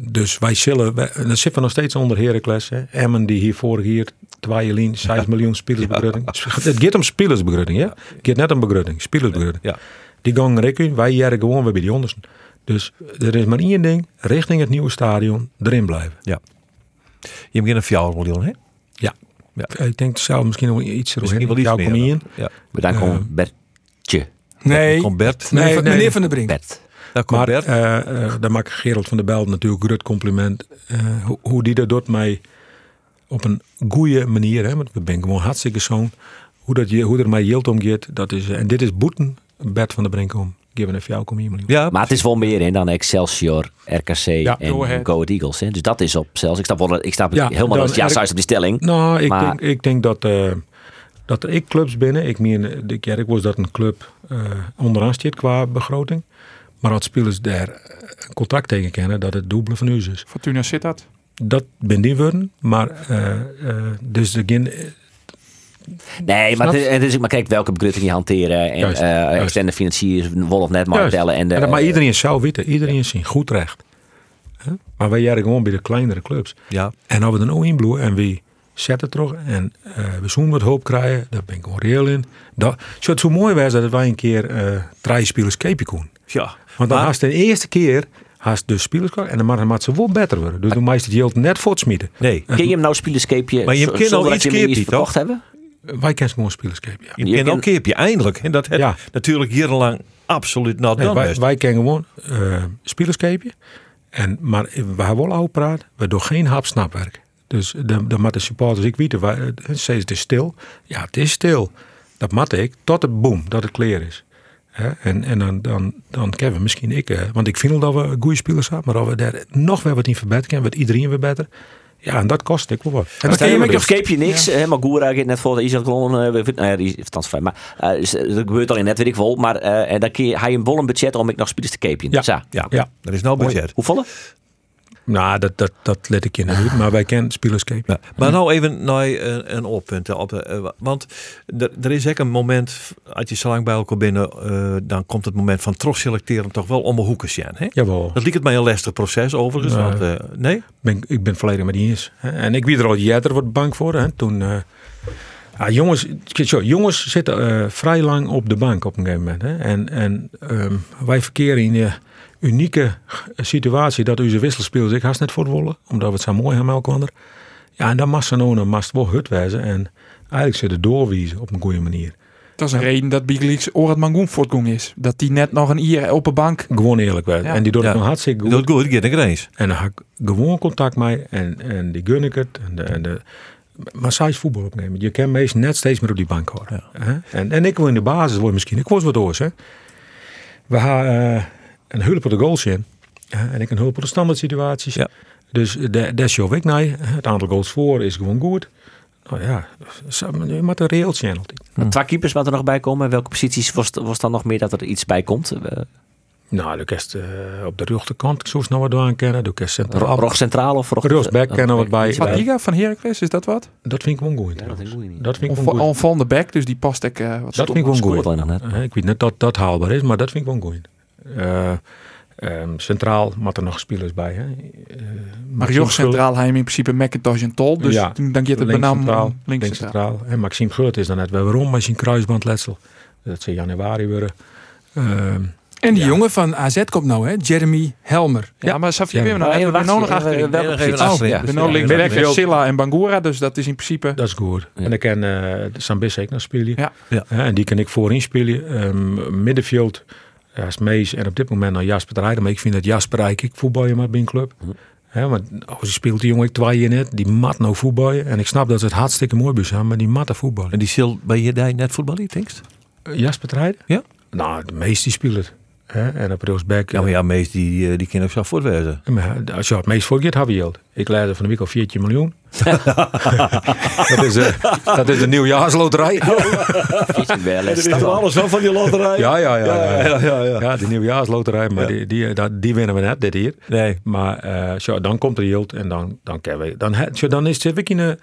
dus wij zullen, wij, dan zitten we nog steeds onder Heracles. Hè. Emmen die hier vorig jaar, lijn, 6 ja. miljoen spelersbegrutting. Ja. Het gaat om spelersbegrutting, ja. Het gaat net om begrutting, spelersbegrutting. Ja. Die gaan rekken, wij jaren gewoon weer bij die ondersten. Dus er is maar één ding, richting het nieuwe stadion, erin blijven. Ja. Je begint een 4 miljoen, hè? Ja. ja. Ik denk zelf misschien nog iets misschien wel iets meer. Ja. Maar dan komt uh, Bertje. Nee. Bert. Nee, nee, meneer Van der Brink. Bert. Komt maar uh, uh, daar maak ik Gerald van der Belt natuurlijk een groot compliment. Uh, hoe, hoe die dat doet mij op een goede manier. Hè, want we ben gewoon hartstikke zoon. Hoe, dat je, hoe er mij yield omgeet. Dat is, en dit is boeten, Bert van der Brink om. Geven even jou kom hier Ja, maar het is wel meer in dan Excelsior, RKC ja, en Go Eagles. Hè? Dus dat is op zelfs. Ik snap, wel, ik snap ja, helemaal dat ja, juist op die stelling. Nou, ik, maar... denk, ik denk dat, uh, dat er ik clubs binnen. Ik meen, ik, ja, ik was dat een club uh, onderaan staat qua begroting. Maar als spelers daar een contract tegen kennen dat het dubbele van u is. Fortuna zit dat? Dat ben die worden, maar uh, uh, dus de geen. Nee, maar, het, is, maar kijk welke begrutting je hanteren en Juist, uh, externe financiers, Wolf net maar tellen. En, de, dat maar iedereen zou weten, iedereen zien goed recht. Huh? Maar wij jaren gewoon bij de kleinere clubs. Ja. En als we dan ook inbloeien en we zetten terug en uh, we zo'n wat hoop krijgen, daar ben ik gewoon reëel in. Dat zou het zo mooi zijn dat wij een keer uh, drie spelers keepje kon. Ja. Want dan haast de eerste keer haast de spelers en dan mag ze wel beter worden. Dus dan meest het geld net voortsmieten. Nee. Ken je hem nou spelerscapeje maar je kent al iets keepje toch? hebben? Wij kennen gewoon spelerscape. Ja. Je, je kent al keepje eindelijk. En dat ja. natuurlijk jarenlang absoluut not nee, wij, wij kennen gewoon uh. En, maar we hebben wel oud praat. We doen geen hapsnapwerk. Dus de, de de supporters, ik weet het, steeds het is stil. Ja, het is stil. Dat mat ik tot het boom, dat het clear is. He, en en dan, dan, dan kunnen we misschien ik, uh, want ik vind dat we goede spelers hebben, maar als we daar nog weer wat in verbeteren kunnen, wordt iedereen weer beter. Ja, en dat kost ik wel wat. En dan je nog scape je niks. Ja. Maar Goera gaat net voor de Isaac gewoon. Uh, nou ja, die is vrij. Maar uh, dus, dat gebeurt al in net, weet ik wel. Maar uh, en dan kun je, hij een bol een budget om ik nog spelers te capen. Ja, Zo. ja, ja. er is nou budget. Hoeveel? Nou, dat, dat, dat let ik in de maar wij kennen spelerscape. Ja, maar nou even naar een, een oppunt. Op, uh, want er, is ook een moment, als je zo lang bij elkaar binnen, uh, dan komt het moment van trots selecteren toch wel om een hoeken zijn. Hè? Jawel. Dat liep het mij een lastig proces overigens. Want, uh, nee? Ben, ik ben volledig met die eens. En ik wie er al jaren wat bang voor. Hè? Toen, uh, ah, jongens, zo, jongens zitten vrij lang op de bank op een gegeven moment. Hè? En, en um, wij verkeren in de unieke situatie dat onze wisselspelers ik haast net voor willen, omdat we het zo mooi hebben elkaar. Ja, en dan mag ze nou mast wel hut wijzen en eigenlijk ze de doorwijzen op een goede manier. Dat is een ja. reden dat Big Leagues Orad Mangoen voortgang is. Dat die net nog een ier op een bank. Gewoon eerlijk werd. Ja. En die doet het ja. nog hartstikke goed. Dat goed, ik eens. En dan had ik gewoon contact mee en, en die gun ik het. En de, en de, maar voetbal opnemen. Je kan meest net steeds meer op die bank horen. Ja. En, en ik wil in de basis worden misschien. Ik was wat oors. Hè. We gaan uh, een hulp op de goals in. en ik een hulp op de standaard situaties. Ja. Dus daar is jouw weg. Het aantal goals voor is gewoon goed. Nou ja, moet een reëel channel. Hm. Twee keepers wat er nog bij komen. Welke posities was, was dan nog meer dat er iets bij komt? Uh, nou, de kerst uh, op de rechterkant, zo snel wat aan kennen. De kerst centraal. Rog centraal of rog... Rechtsback kennen wat bij. Van Iga, van Heracles, is dat wat? Dat vind ik wel goed. Ja, dat vind ik goed. Dat vind ik of wel goed. van de back, dus die past ik uh, wat Dat vind ik wel goed. Net. Ik weet niet dat dat haalbaar is, maar dat vind ik wel goed. Uh, um, centraal moet er nog spelers bij. Hè? Uh, maar Joch centraal hij in principe McIntosh en Tol. Dus ja, dan gaat het benam centraal, links centraal. En Maxime Geurt is dan net weer waarom, maar zijn kruisbandletsel. Dat ze januari worden. Ehm, En die jongen van AZ komt nou, hè? Jeremy Helmer. Ja, maar Safia Ja. weer nou eh, achterin. oh, Ja. we nou Ja. linksback Ja. Silla en Bangura, dus dat is in principe... Dat is goed. En dan kan uh, Sambis ook nog spelen. Ja. En die kan ik voorin spelen. Ehm, middenveld ja, is Mees en op dit moment nog Jasper de Rijden. Maar ik vind dat Jasper eigenlijk voetballen maar binnen club. Hè, maar als hij speelt die jongen ik twee in net, die mat nou voetballen. En ik snap dat ze het hartstikke mooi bij zijn, maar die matte voetballen. En die zal bij je daar net voetballen, denkst? Uh, Jasper de Rijden? Ja. Nou, de meest die speelt het. Hè? En op Roosbeck. Ja, maar ja, meest die, eh, die ook zo voortwezen. Maar als je het meest voorgeet, heb je geld. Ik leidde van de week al 14 miljoen. dat, is, uh, dat is de nieuwjaarsloterij. Dat is alles wel van die loterij? Ja, ja, ja. Ja, ja, ja, ja. ja de nieuwjaarsloterij, maar die, die, die winnen we net dit hier. Nee. Maar eh, zo, dan komt er yield en dan, dan, kan we, dan, zo, dan is het weer een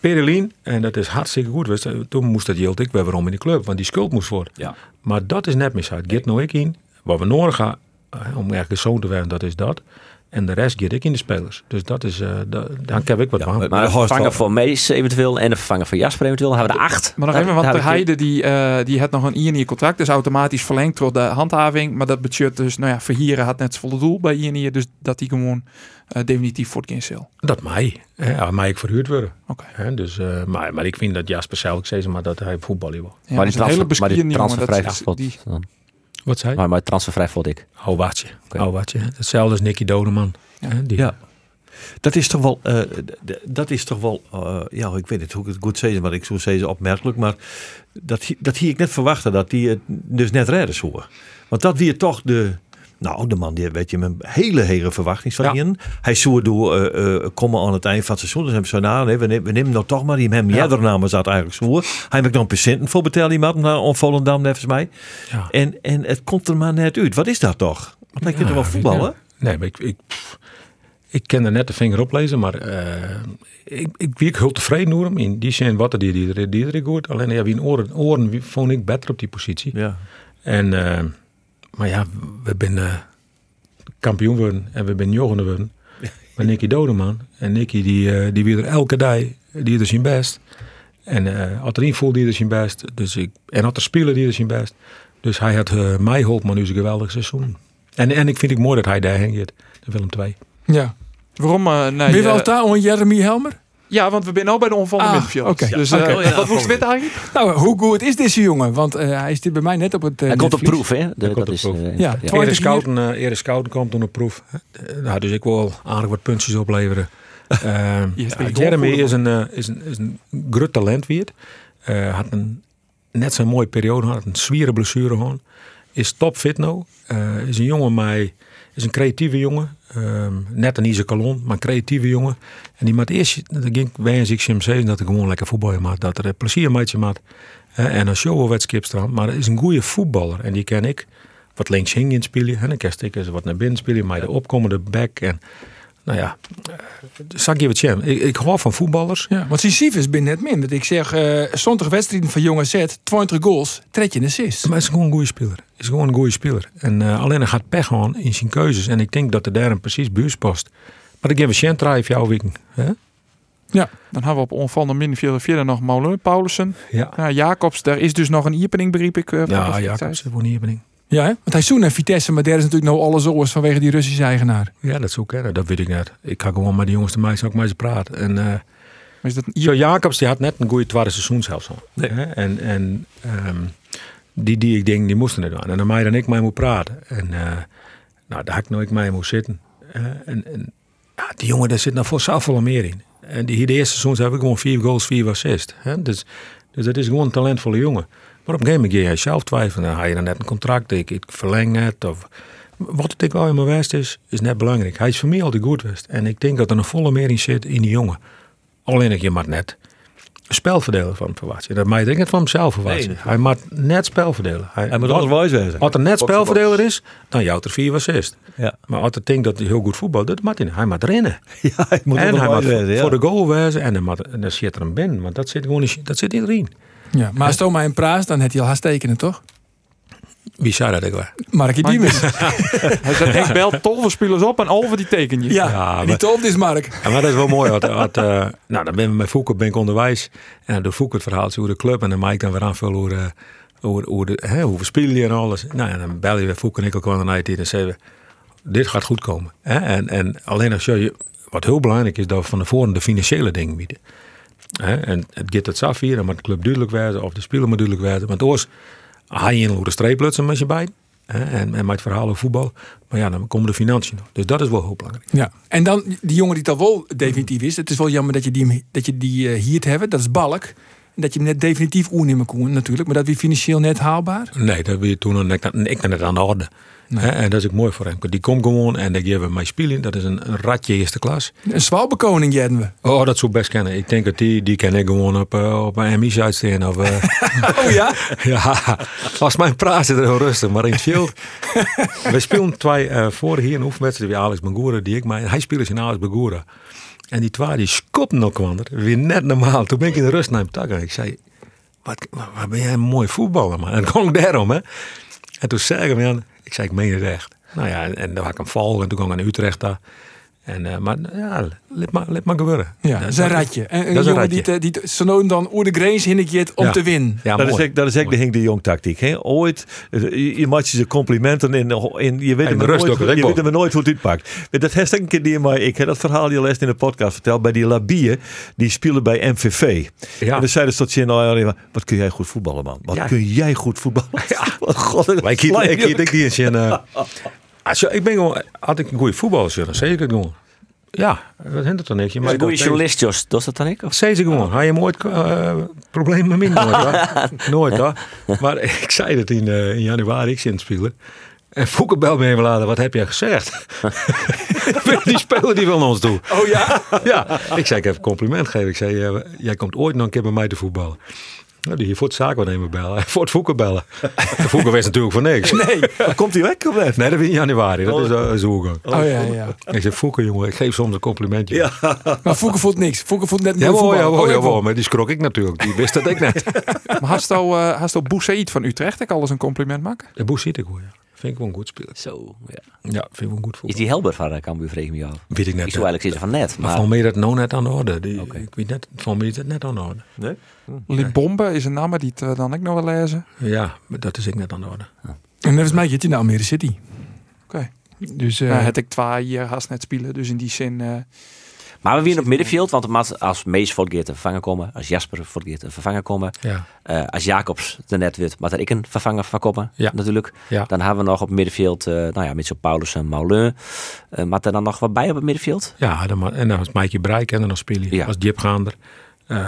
Perelien en dat is hartstikke goed. Eh, toen moest dat yield ik weer waarom in de club, want die schuld moest worden. Ja. Maar dat is net mis uit. Get nou ik in. Wat we nodig gaan eh, om eigenlijk zoon te werden, dat is dat. En de rest get ik in de spelers. Dus dat is, eh dat, dan heb ik wat van. Maar een vervanger voor Mees eventueel en een vervanger voor Jasper eventueel. Hebben we er acht. Maar nog even, want de Heide die, eh, die had nog een INI contract, dus automatisch verlengd door de handhaving. Maar dat betekent dus, nou ja, Verhieren had net z'n volle doel bij INI, dus dat die gewoon eh, definitief voor het. Dat mij. Hè, ja, mij ik verhuurd worden. Oké. Dus, eh, maar, maar ik vind dat Jasper zelf zei, maar dat hij voetballen wil. Ja, maar die transfer, maar die transfervrij die-. Wat zei je? Maar, maar transfervrij vond ik. Oh. Oh, watje. Hetzelfde als Nicky Dodeman. Hè, die, Ja. Dat is toch wel, eh, dat is toch wel, eh, ja, ik weet niet hoe ik het goed zeggen, maar ik zou zeggen opmerkelijk, maar dat, dat hier ik net verwachten dat die het dus net redden zou. Want dat weer toch de, nou, de man die weet je met een hele hele verwachting van Ja. Hij zou door eh, eh, komen aan het eind van het seizoen, dus hem zo na, nee, we, nemen, we nemen nou toch maar die hem Ja. namen zat eigenlijk zo. Hij heeft nog patiënten voor betalen iemand naar on Volendam volgens mij. Ja. En, en het komt er maar net uit. Wat is dat toch? Want hij kan toch wel voetballen? Nee, maar ik, ik, ik ken er net de vinger op lezen, maar eh, ik, ik wie ik heel tevreden hem. In die zin wat er die, die, die, die er goed. Alleen ja, wie in oren, oren vond ik beter op die positie. Ja. En, eh, maar ja, we zijn eh, kampioen worden en we zijn jongeren worden. Met Nicky Dodeman. En Nicky die, eh, die weer er elke dag, die is zijn best. En eh had er die is zijn best. Dus ik, en had er spelen die is zijn best. Dus hij had eh, mij geholpen, maar nu is een geweldig seizoen. En, en ik vind het mooi dat hij daarheen gaat. De Willem 2. Ja. Waarom? eh nee, ben je wel daar on Jeremy Helmer? Ja, want we zijn ook bij de onvallende Ah. Dus eh, oké. wat moest dit eigenlijk? Nou, hoe goed is deze jongen? Want eh, hij zit bij mij net op het. eh, Hij komt op proef, hè? De- komt dat op is, proef. eh, Ja, ja. Scouten, eh Ere Scouten komt onder proef. Nou, dus ik wil aardig wat puntjes opleveren. Is Jeremy is een, eh, is een, is een groot talent weer. Eh, had een net zo'n mooie periode, had een zwieren blessure gewoon. Is topfit nou. Eh, is een jongen mij, is een creatieve jongen. Ehm, net een Ise Kalon, maar een creatieve jongen. En die maakt eerst, dat ging wens ik hem dat hij gewoon lekker voetballen maakt. Dat er plezier met je maakt. En een show wat skipstrand. Maar hij is een goede voetballer. En die ken ik wat links hing in spelen. En dan kan ik eens wat naar binnen spelen. Maar de opkomende back. En nou ja, uh, zag je wat ik, ik hou van voetballers. Ja, want cijfers ben net min. Want ik zeg, eh zondag wedstrijden van Jonge Z, 20 goals, 13 assists. Maar hij is gewoon een goede speler. Hij is gewoon een goede speler. En uh, alleen hij gaat pech gewoon in zijn keuzes. En ik denk dat er daar een precies buurt past. Maar ik geef een Shentra jouw weken. Hè? Ja, dan hebben we op onvallende middenveld verder nog Molen, Paulussen. Ja. ja. Jacobs, daar is dus nog een iepening, beriep ik. Uh, ja, Jacobs heeft een iepening. Ja, hè? want hij zoekt naar Vitesse, maar daar is natuurlijk nou alles oors vanwege die Russische eigenaar. Ja, dat zou kennen. Dat weet ik net. Ik ga gewoon met die jongens de meisjes ook met ze praten. En uh, is dat zo Jacobs die had net een goede tweede seizoen zelfs al. Nee. En, en um, die, die ik denk, die moesten het doen. En dan mij dan ik mee moet praten. En uh, nou, daar had ik nooit mee moet zitten. Uh, en, en ja, die jongen daar zit nou voor zoveel meer in. En die, de eerste seizoen heb ik gewoon vier goals, vier assists. Dus, dus dat is gewoon een talentvolle jongen. Maar op een gegeven moment ga je zelf twijfelen. Dan ga je dan net een contract, ik, ik verleng het. Of, wat het ik wel in mijn west is, is net belangrijk. Hij is voor mij altijd goed geweest. En ik denk dat er een volle meer in zit in die jongen. Alleen ik je maar net spelverdelen van verwachten. Dat mag je net van hemzelf verwachten. Nee, hij moet net spelverdelen. Hij, hij moet wijs zijn. Als er net spelverdeler is, dan jouwt er vier assist. Ja. Maar als hij denkt dat hij heel goed voetbal dat mag hij niet. Hij moet rennen. Ja, hij moet en hij moet ja. voor de goal wezen en dan, dan zit er een binnen. Want dat zit gewoon niet, dat zit iedereen. Ja, maar als het een praat, dan heeft hij al haast tekenen, toch? Wie zei dat ik wel? Markie Diemers. Hij zegt, ik bel tolve spelers op en over die teken je. Ja, ja die tolf is Mark. En maar dat is wel mooi. Wat, wat, uh, nou, dan ben ik met Foucault ben ik onderwijs. En dan doe Foucault het verhaal over de club. En dan maak ik dan weer aanvullen hoe, Over, over, de, hè, hoe we spelen en alles. Nou, en dan bel je weer Foek en ik ook aan de night en zeggen we, dit gaat goed komen. Hè? En, en alleen als je, wat heel belangrijk is, dat we van tevoren de financiële dingen bieden. En het gaat het af hier, dan moet de club duidelijk werden, of de speler moet duidelijk werden. Want oors, ga je in hoe de streeplutsen met je bij. En, en met verhalen voetbal. Maar ja, dan komen de financiën nog. Dus dat is wel heel belangrijk. Ja, en dan die jongen die het al wel definitief is. Het is wel jammer dat je die, dat je die uh, hier hebt. Dat is Balk. En dat je hem net definitief oernemen kon natuurlijk. Maar dat wie financieel net haalbaar? Nee, dat je toen ik, ik net aan de orde. Nee. En dat is ook mooi voor hem. Die komt gewoon en dan geven we mij spelen. Dat is een, een ratje eerste klas. Een zwalbekoning jetten we. Oh, dat zou best kennen. Ik denk dat die, die ken ik gewoon op, uh, op een MI's. Of, uh... oh ja? ja, als mijn praat zit er heel rustig. Maar in het veld. we speelden twee uh, vorig hier een oefenwedstrijd. Die Alex Bangura, die ik maar Hij speelde in Alex Bangura. En die twee die skopten nog kwander. Weer net normaal. Toen ben ik in de rust naar hem takken. Ik zei, wat, wat ben jij een mooi voetballer man. En kwam ik daarom hè. En toen zei ik hem, ik zei, ik meen het echt. Nou ja, en, dan had ik hem volgen en toen kwam ik naar Utrecht daar. En, uh, maar ja, let maar, let maar gebeuren. Ja, dat is een ratje. En een jongen die, die zo dan oer de grens hinnikje om ja. te winnen. Ja, dat, is echt, dat is echt de Hink de Jong tactiek. Hè? Ooit, je, je maakt je complimenten in, in je weet hem nooit, je weet hem nooit hoe het uitpakt. Dat heeft een keer die maar ik heb dat verhaal je les in de podcast verteld bij die Labie die spelen bij MVV. Ja. En dan zeiden ze tot je nou, wat kun jij goed voetballen man? Wat ja. kun jij goed voetballen? Ja, god. Maar ik denk die eens in. Uh, als, ik ben gewoon, had ik een goede voetballer, dan zeg ik het gewoon. Ja, dat hindert er niks. Maar een goede journalist, Jos, dat is dat dan ik? Of? Zei ze gewoon. Had je nooit uh, problemen met mij? Nooit, nooit hoor. Maar ik zei dat in, uh, in januari, ik zit spelen. En Fouke bel me even later, wat heb jij gezegd? die speler die wil ons toe. Oh ja? ja. Ik zei, ik heb een compliment gegeven. Ik zei, uh, jij komt ooit nog een keer bij mij te voetballen. Nou, die hier voor het zaakwaarnemer bellen. Voor het Voeken bellen. De Voeken wist natuurlijk voor niks. Nee. Komt hij weg of net? Nee, dat is in januari. Dat is uh, zoeken. Oh, oh ja, ja. Ik zeg Voeken, jongen. Ik geef soms een complimentje. Ja. Maar Voeken voelt niks. Voeken voelt net niet ja, ja, ja, maar die schrok ik natuurlijk. Die wist dat ik net. maar hast al, uh, Boussaïd van Utrecht ik alles een compliment maken? Ja, Boussaïd ik hoor, ja. Vind ik wel een goed speler. Zo, ja. Ja, vind ik wel een goed voetbal. Is die Helber van uh, Cambuur, vreeg ik me af? Weet ik net. Ik zou eigenlijk zitten van net. Maar, maar van mij dat nou net aan de orde. Die, okay. Ik weet net, van mij is dat net aan de orde. Nee? Hm. Libombe is een naam die het uh, dan ik nog wel lezen. Ja, maar dat is ik net aan de orde. Ja. En net als mij zit hij naar Almere City. Oké. Okay. Dus uh, ja, het ik twee hier haast net spelen. Dus in die zin... Uh, maar we winnen op middenveld, want als Mees Fortgeert te vervangen komen, als Jasper Fortgeert te vervangen komen, ja. uh, als Jacobs er net wit, maar er ik een vervanger van komen, ja. natuurlijk. Ja. Dan hebben we nog op middenveld, uh, nou ja, met zo Paulus en Maulin. Uh, maar er dan nog wat bij op het middenveld? Ja, dan, en dan was Maaike Breik en dan speel je, ja. als diepgaander. Um,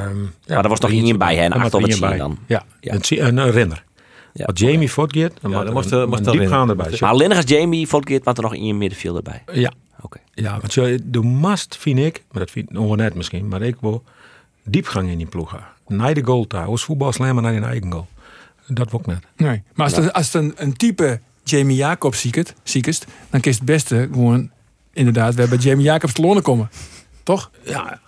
ja, maar er was toch iemand bij hen, achter op het bij. dan? Ja, ja. Een, een, een renner. Ja. Als Jamie Fortgeert, dan, ja, dan moest er een diepgaander bij. Maar alleen als Jamie Fortgeert, maar er nog in je middenveld erbij. Ja. Okay. Ja, want je, de must vind ik, maar dat vind ik nog net misschien, maar ik wil diepgang in die ploeg. Naar de goal daar, als voetbal slammen naar je eigen goal. Dat wil ik net. Nee, maar als, het, als het een, een type Jamie Jacobs ziekest, ziekest, dan kiest het beste gewoon inderdaad, we hebben Jamie Jacobs te lonen komen. Toch? Ja,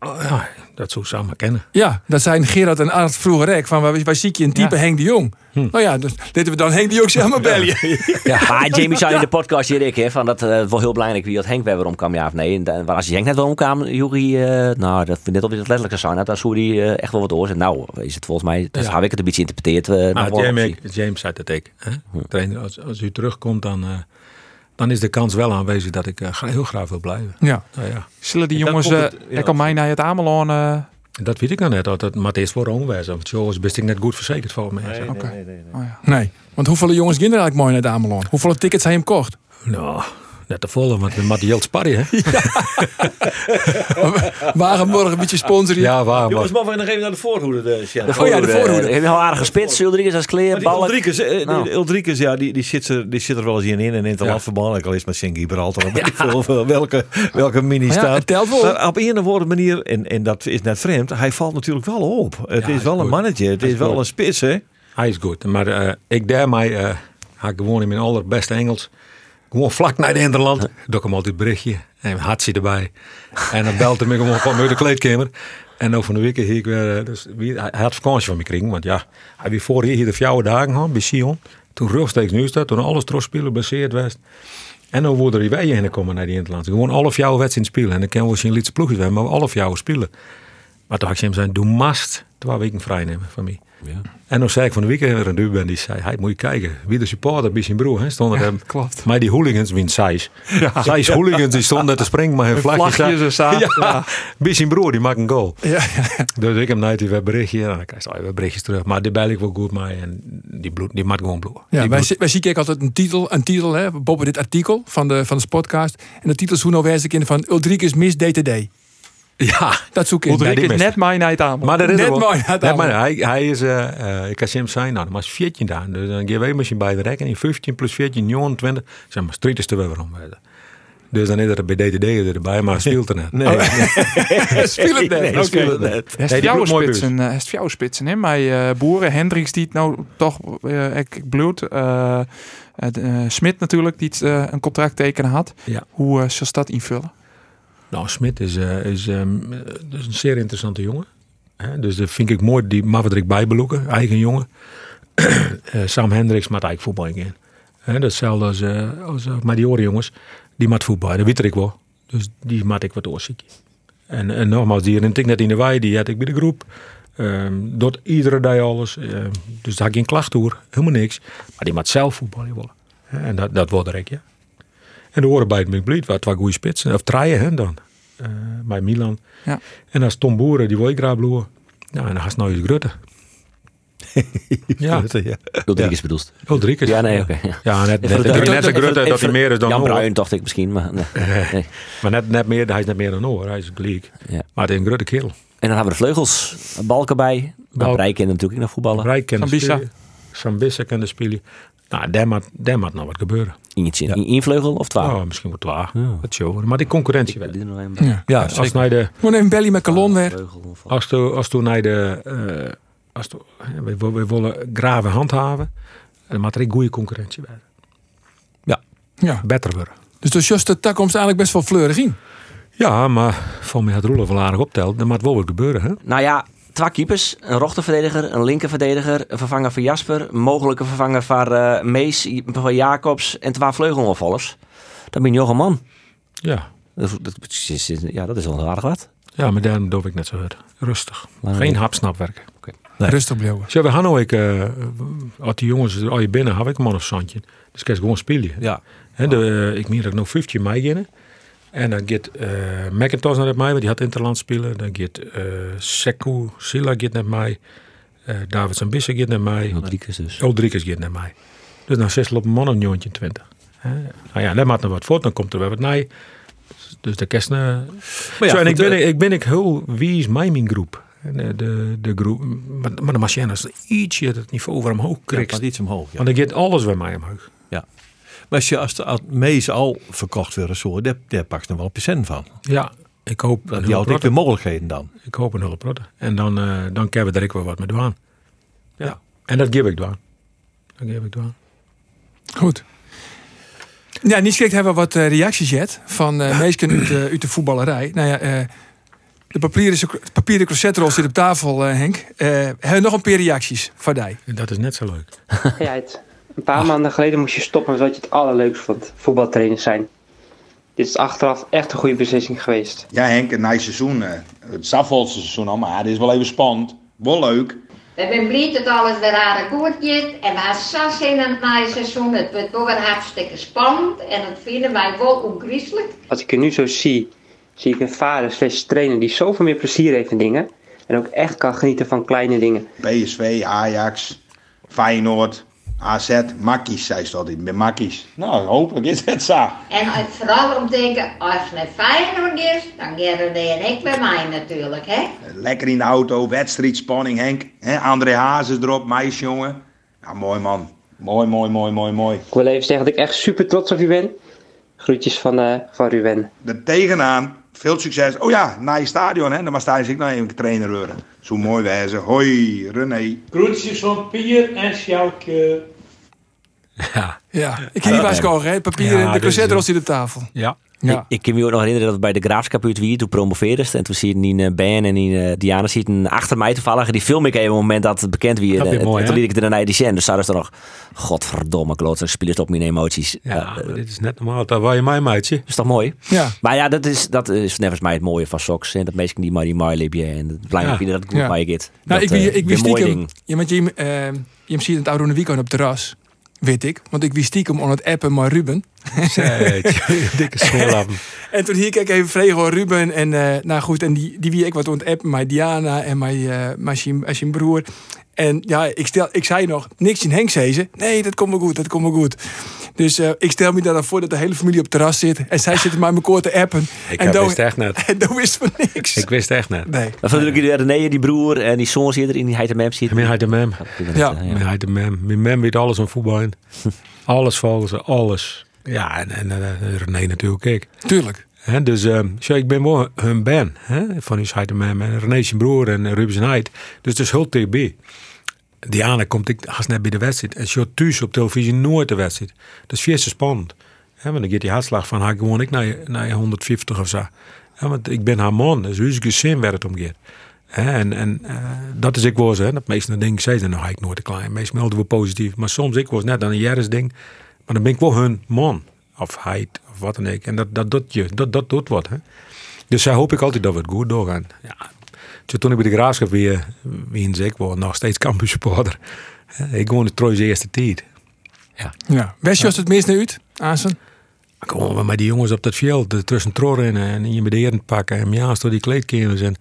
oh, ja dat zou samen kennen. Ja, dat zijn Gerard en Art vroeger rek van waar, waar zie je een type ja. Henk de Jong. Hm. Nou ja, dus deden we dan Henk de Jong samen bellen. Ja, ja. maar Jamie zei in de podcast hier ik hè, van dat uh, wel heel belangrijk wie dat Henk weer waarom kwam ja of nee. En als je Henk net wel kwam, Jury, uh, nou dat vind ik net op het letterlijke zijn, dat zou die uh, echt wel wat oor. Nou, is het volgens mij, dat ja. heb ik het een beetje interpreteerd. Uh, maar James, James zei dat ik, hè? Hm. trainer, als, als u terugkomt dan dan is de kans wel aanwezig dat ik uh, heel graag wil blijven. Ja. Nou, ja. Zullen die jongens, uh, ik kan mij naar het Amelon... Uh... Dat weet ik nog net, dat het maar het is voor omwijzen. Want jongens, best ik net goed verzekerd voor me. Nee, okay. nee, nee, nee. Oh, ja. nee, want hoeveel jongens er eigenlijk mooi naar het Amelon? Hoeveel tickets hij hem kocht? Nou, net te volle, want we moeten heel sparren, hè? Waren morgen een beetje sponsoren. Ja, waar. Jongens, maar we nog even naar de voorhoede. De, ja. de voorhoede. Oh ja, de voorhoede. Heb je al aardige spits, Ulrikes als kleer. Ulrikes, eh, nou. Ulrikes, ja, die, die, zit er, die zit er wel eens in in. En in het ja. verband, al is met Sint Gibraltar. Ja. Welke, welke mini ja, staat. Het telt wel. Maar op een of andere manier, en, en dat is net vreemd, hij valt natuurlijk wel op. Het Ja, is wel is een mannetje. Het is is wel goed. een spits, hè? Hij is goed. Maar eh, ik daarmee uh, ga ik gewoon in mijn allerbeste Engels. Gewoon vlak naar de Nederland. Doe ik hem altijd een berichtje. En hartje erbij. En dan belt hij me gewoon van uit de kleedkamer. En over een week hier ik weer. eh, Dus wie, hij had vakantie van me gekregen. Want ja, hij weer vorig jaar hier de vier dagen gehad bij Sion. Toen rechtstreeks nu staat. Toen alles terugspelen, baseerd was. En dan worden er wij heen komen naar die Interlandse. Gewoon alle jouw wedstrijden spelen. En dan kunnen we zien Lietse ploegjes hebben, maar alle jouw spelen. Maar toen had ik hem zijn, doe mast twee weken vrij nemen van mij. Ja. En dan zei ik van de weekend een duur ben die zei, hij moet je kijken, wie de supporter bij zijn broer, hè, stonden hem. klopt. Maar die hooligans wint Sais. Ja. Sais hooligans die stonden te springen maar hun vlagjes. zo. Ja. Ja. Bij zijn broer die maakt een goal. Ja, Dus ik heb net even berichtje, en dan krijg je weer berichtjes terug. Maar die bel ik wel goed mee en die bloed, die maakt gewoon bloed. Ja, Die wij, wij zien kijk altijd een titel, een titel hè, boven dit artikel van de, van de podcast. En de titel is hoe nou wijs ik in van Ulrikes mis DTD. Ja, Dat zoek ik. Die is net mijn night aan. Maar dat is Net Net maar allemaal. hij, hij is, eh, eh, ik kan zijn, nou, was 14 daar. Dus dan geef je misschien bij de rekening 15 plus 14, 29. Zeg maar, street is te weer om. Dus dan is er bij DTD erbij, maar speelt er net. Nee, nee. Speel het net. Nee, speelt er net. Hij Nee, mooi spitsen, hij is spitsen, hè? Mijn eh, boeren, Hendricks die het nou toch, eh ik, ik bloed, eh, eh, eh, Smit natuurlijk die het, eh, een contract tekenen had. Ja. Hoe uh, zal dat invullen? Nou, Smit is, eh, is, is een zeer interessante jongen. Dus dat vind ik mooi, die Maverick bijbeloeken, eigen jongen. Eh, Sam Hendricks maakt eigenlijk voetbal in. Hè, dat is hetzelfde als, eh als uh, maar die jongens, die maakt voetbal. Dat weet ik wel. Dus die maak ik wat oorziek. En, nogmaals, die rent ik net in de wei, die had ik bij de groep. Ehm doet iedere dag alles. Ehm, dus daar geen klacht over, helemaal niks. Maar die maakt zelf voetbal. Hè, En dat, dat wordt er ik, ja. En de oren bij het Blid, wat twee goede spitsen. Of draaien, hè, dan. Eh, bij Milan. Ja. En als Tom Boeren, die wil ik graag bloeien. Ja, en dan gaat nou eens Grutte. ja. ja. Ulrikes bedoeld. Ulrikes. Ja, nee, oké. ja. Ja, net, net, net, Grutte dat hij meer is dan Jan Noor. Bruin dacht ik misschien, maar nee. nee. Maar net, net meer, hij is net meer dan Noor. Hij is gelijk. Ja. Maar het is een grote kerel. En dan hebben we de vleugels, balken bij. Dan Balk. bereiken natuurlijk ook nog voetballen. Rijk kan Sambisa. spelen. Sambisa kan de spelen. Nou, daar moet, daar moet nog wat gebeuren. Eentje in één vleugel of twaalf? Oh, misschien wel twee. Dat show. Maar die concurrentie wel. Ja. Ja, Als naar de, Gewoon even belly met kolon weer. Als toen, als toen naar de, eh, als toen, we, we, we willen graven handhaven, dan moet er een goede concurrentie bij. Ja. Beter worden. Dus de just de toekomst eigenlijk best wel fleurig in. Ja, maar voor mij had Roelof wel aardig optelt. Dan moet wel wat gebeuren, hè? Nou ja, twee keepers. Een rechterverdediger, een linkerverdediger. Een vervanger voor Jasper. Een mogelijke vervanger voor eh, Mees, voor Jacobs. En twee vleugelopvallers. Dat ben je nog een man. Ja. Dat, dat, is- ja, dat is wel aardig wat. Ja, maar daarom doe ik net zo hard. Rustig. Maar- Geen hapsnap werken. Nee. Rustig blijven. Zo, we gaan nou ik, eh, als die jongens er al je binnen, heb ik een man of zandje. Dus je gewoon spelen. Ja. Hè, de, ik meen dat ik nog 15 mei beginnen. En dan gaat eh McIntosh naar mij, want die had Interland spelen. Dan gaat eh Sekou Silla gaat naar mij. Eh David Zambissa gaat naar mij. Rodriguez dus. Gaat naar mij. Dus dan zes op een man een 20. Hè. Nou ja, dan maakt nog wat voor, dan komt er weer wat naar. Dus de kerst. Maar ja, Zo, en ik ben, eh, ik ben ik heel wie is mijn groep. En, de, de groep. Maar, maar de machine is ietsje het niveau weer omhoog Ja, krijgt. gaat iets omhoog. Ja. Want dan gaat alles bij mij omhoog. Maar als je als de mees al verkocht worden, zo, daar, daar pak je nog wel een procent van. Ja, ik hoop Dat die altijd de mogelijkheden dan. Ik hoop een hulp rotte. En dan, eh dan kunnen we er ook wel wat mee doen. Ja. En dat geef ik doen. Dat geef ik doen. Goed. Ja, niet schrikt hebben we wat eh, reacties gehad van eh mensen uit, eh, uit de voetballerij. Nou ja, eh, de papieren, papieren croissetrol zit op tafel, eh, Henk. Eh hebben we nog een paar reacties van die? En dat is net zo leuk. Ja, het- een paar maanden geleden moest je stoppen met wat je het allerleukst vond. Voetbaltrainer zijn. Dit is achteraf echt een goede beslissing geweest. Ja, Henk, een nice seizoen. eh. Het Saffolse seizoen al, maar het is wel even spannend. Wel leuk. We zijn blij dat alles weer aardig goed gaat. En we hebben zo zin in het nieuwe seizoen. Het wordt wel weer hartstikke spannend. En dat vinden wij wel ongriezelig. Als ik er nu zo zie, zie ik een vader slash trainer die zoveel meer plezier heeft in dingen. En ook echt kan genieten van kleine dingen. PSV, Ajax, Feyenoord, AZ, Makkies, zei ze altijd. Ben Makkies. Nou, hopelijk is het zo. En vooral om te denken, als het naar Feyenoord is, dan gaan er en ik bij mij natuurlijk, hè. Lekker in de auto, wedstrijdspanning, Henk. He, André Hazes erop, meisjongen. Ja, mooi man. Mooi, mooi, mooi, mooi, mooi. Ik wil even zeggen dat ik echt super trots op u ben. Groetjes van, eh van Ruben. Er tegenaan, veel succes. Oh ja, naar je stadion, hè. Dan mag Stijn ik nog even trainer worden. Zo mooi wijzen. Hoi, René. Groetjes van Pier en Sjoukje. Ja. Ja, ik heb niet waar scoren, hè? Papieren, Ja, de is, croissetrol eh, zit op tafel. Ja. Ja. Ik, ik kan me ook nog herinneren dat we bij de Graafschap uit wie toen promoveerde. En toen zie je in uh, Ben en in uh, Diana zitten achter mij toevallig. Die film ik even op het moment dat het bekend wie. Dat En ik mooi, toen liet ik er naar die scène. Dus zouden ze er nog, godverdomme kloot, spelers op mijn emoties. Ja, maar dit is net normaal. Dat waar je mij maatje. is toch mooi? Ja. Maar ja, dat is, dat is volgens mij het mooie van Sox. En dat mensen die maar die. En het belangrijk Ja. dat het goed Ja. bij je gaat. Nou, ik Dat, eh, ik wie een mooi stiekem... ding. Ja, want je, eh, je ziet het oude weekend op het terras. Weet ik. Want ik wie stiekem on het appen met Ruben. Dikke schoolappen. En toen hier ik even vregen hoor Ruben. En eh, nou goed, en die, die wie ik wat aan het appen. Mijn Diana en mijn, eh mijn, mijn zijn broer. En ja, ik, stel, ik zei nog, niks in Henk ze. Nee, dat komt me goed, dat komt me goed. Dus eh, ik stel me daar dan voor dat de hele familie op het terras zit. En zij zitten maar elkaar te appen. Ik en wist echt net. En dan wist van niks. Ik wist echt net. Nee. Maar van jullie René, die broer en die zoon zit er in die heid en mem zit. Mijn heid en mem. Ja. Mijn heid en mem. Mijn mem weet alles van voetbal. alles volgens ze, alles. Ja, en, en René natuurlijk ik. Tuurlijk. Hè, dus eh, zo, ik ben wel hun ben. Hè, van die heid en René zijn broer en Ruben zijn heid. Dus het is heel TB. Diana komt ik haast net bij de wedstrijd. En zo thuis op televisie nooit de wedstrijd. Dat is veel te spannend. Hè, want dan gaat die hartslag van haar gewoon ik naar, naar 150 of zo. Want ik ben haar man. Dus hoe is ik zin waar het om gaat. Hè, en en eh, dat is ik was. Hè. Dat meestal denk ik, zij zijn nog eigenlijk nooit te klein. Meestal melden we positief. Maar soms ik was net aan een jaren ding. Maar dan ben ik wel hun man. Of hij of wat dan ook. En dat, dat doet je. Dat, dat doet wat. Hè. Dus zij hoop ik altijd dat we het goed doorgaan. Ja, toen ik bij de graafschap weer, weer ik was nog steeds campus supporter. Ik gewoon de Troy's eerste tijd. Ja. Ja. West je het meest naar uit, Asen? Gewoon met die jongens op dat veld, tussen trorren en je met de heren pakken en ja, door die kleedkamers. En,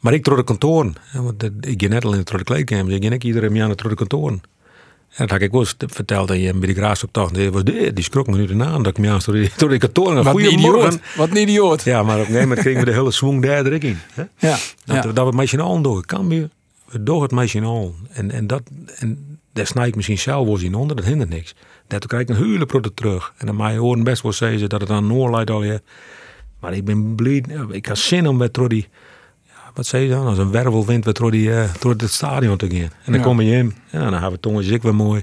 maar ik door de kantoren, want ik ga net al in de kleedkamers, ik ga niet iedere jaar door de kantoren. En dat had ik wel eens verteld dat je bij de graafschap toch, die, was, die, die schrok me nu de naam dat ik me die, door die kantoren. Wat een idioot. Wat een idioot. Ja, maar op een gegeven moment kregen we de hele swing daar direct in. Hè? Ja. Dat, ja. dat we het meisje al door. Kan weer door het meisje al. En, en dat, en daar snij ik misschien zelf wel zien onder, dat hindert niks. Daartoe krijg ik een hele product terug. En dan mij horen best wel zeggen dat het aan Noor leidt al je. Maar ik ben blij, ik had zin om met ja, wat zei je dan, als een wervelwind met door, die, eh, door het stadion te gaan. En dan Ja. kom je in, ja, dan hebben we tongetjes ik weer mooi.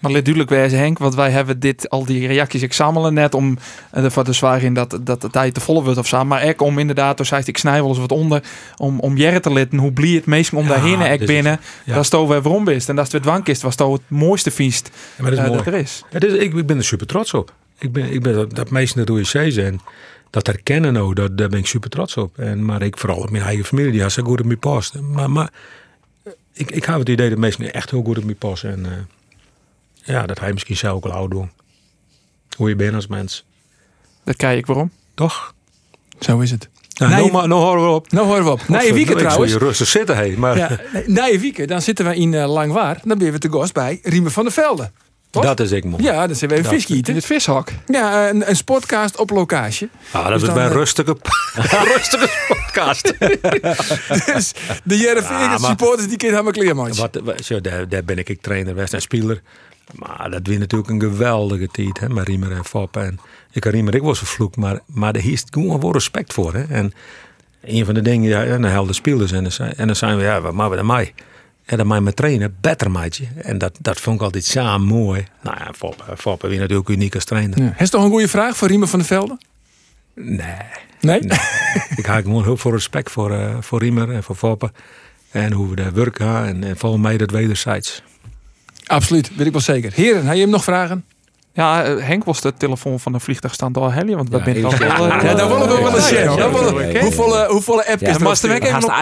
Maar let duidelijk wijze Henk, want wij hebben dit, al die reacties, ik zamelen net om eh, ervoor te zwaar in dat, dat de tijd te volle wordt of zo. Maar ook om inderdaad, toen zei ik snij wel eens wat onder, om, om Jerry te litten, hoe blij het meest om Ja, daarheen ek is- binnen, ja. dat het weer waarom is. En dat het weer dwang is, was het het mooiste feest Ja, maar dat is eh, mooi. dat er is. Ja, dus ik, ik ben er super trots op. Ik ben, ik ben dat, dat meesten dat OEC zijn. Dat herkennen nou, dat, daar ben ik super trots op. En, maar ik vooral op mijn eigen familie, die had zo goed op me past. Maar, maar eh, ik, ik heb het idee dat mensen echt heel goed op me passen. En eh, ja, dat hij misschien zelf ook al oud doen. Hoe je bent als mens. Dat kijk ik waarom. Toch? Zo is het. Nou, Nee. nou, maar, nou horen we op. Nou horen we op. Na je weekend trouwens. je rustig zitten, hé. Maar Ja, na je weekend, dan zitten we in uh, Langwaar. Dan ben we te gast bij Riemen van der Velde. Toch? dat is ik mooi. Ja, dan zijn we even. In het vishok. Ja, een, een sportcast op locatie. Ah, dat Dus is bij een eh, rustige, rustige podcast. Dus de Ja, maar- supporters die kunnen hebben kleerman. Wat, zo, daar, daar ben ik, ik trainer geweest en speler. Maar dat wint natuurlijk een geweldige tijd, hè, met Riemer en Fop. En ik had Riemer, ik was vervloekt, maar, maar daar is gewoon wel respect voor. Hè. En een van de dingen, ja, en dan helden spelers. En dan, zijn- en dan zijn we, ja, wat maken we dan mij? En dan mij met trainen, beter maatje. En dat, dat vond ik altijd zo mooi. Nou ja, Fop, eh, is natuurlijk uniek als trainer. Ja. Is toch een goede vraag voor Riemen van der Velde? Nee. Nee? ik heb gewoon heel veel respect voor, eh, voor Riemer en voor Foppe. En hoe we daar werken. En, en volgens mij dat wederzijds. Absoluut, weet ik wel zeker. Heren, heb je hem nog vragen? Ja, eh, Henk was de telefoon van de vliegtuigstand door Helly, want we zijn al ik- eh, Ja, dan willen we wel eens ja, ja, ja, ja. Hoeveel eh, hoeveel appjes Ja, er maar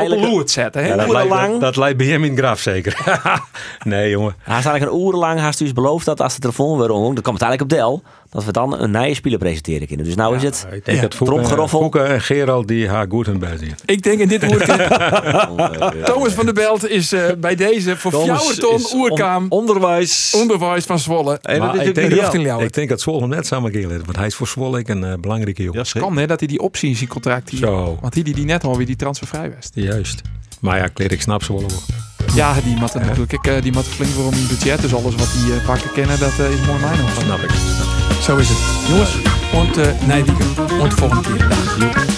even op, loert zetten. Hè? Ja, dat, lijkt, dat, dat lijkt bij hem in Graaf zeker. nee, jongen. Hij is eigenlijk een uur lang haast dus beloofd dat als de telefoon weer om, dan kwam het eigenlijk op Del, dat we dan een nieuwe speler presenteren kunnen. Dus nou is het Ik denk dat tromgeroffel. En Gerald die haar goed hun best doen. Ik denk in dit woord. Thomas van der Belt is eh, bij deze voor Fjouwerton Oerkaam Onderwijs. onderwijs van Zwolle. En dat Maar is ik, denk, in. Ljouwert. ik denk dat Zwolle hem net samen keer want hij is voor Zwolle een eh, belangrijke jongen. Ja, zeker. kan hè, dat hij die optie in zijn contract hier. Zo. Want die die, die net al weer die transfervrij was. Juist. Maar ja, ik snap Zwolle wel. Ja, die moet er natuurlijk ik, eh, die moet flink voor om in budget. Dus alles wat die pakken kennen, dat is mooi mijn. Snap ik. Zo is het. Jongens, und uh, nee. Und volgende keer. Dag.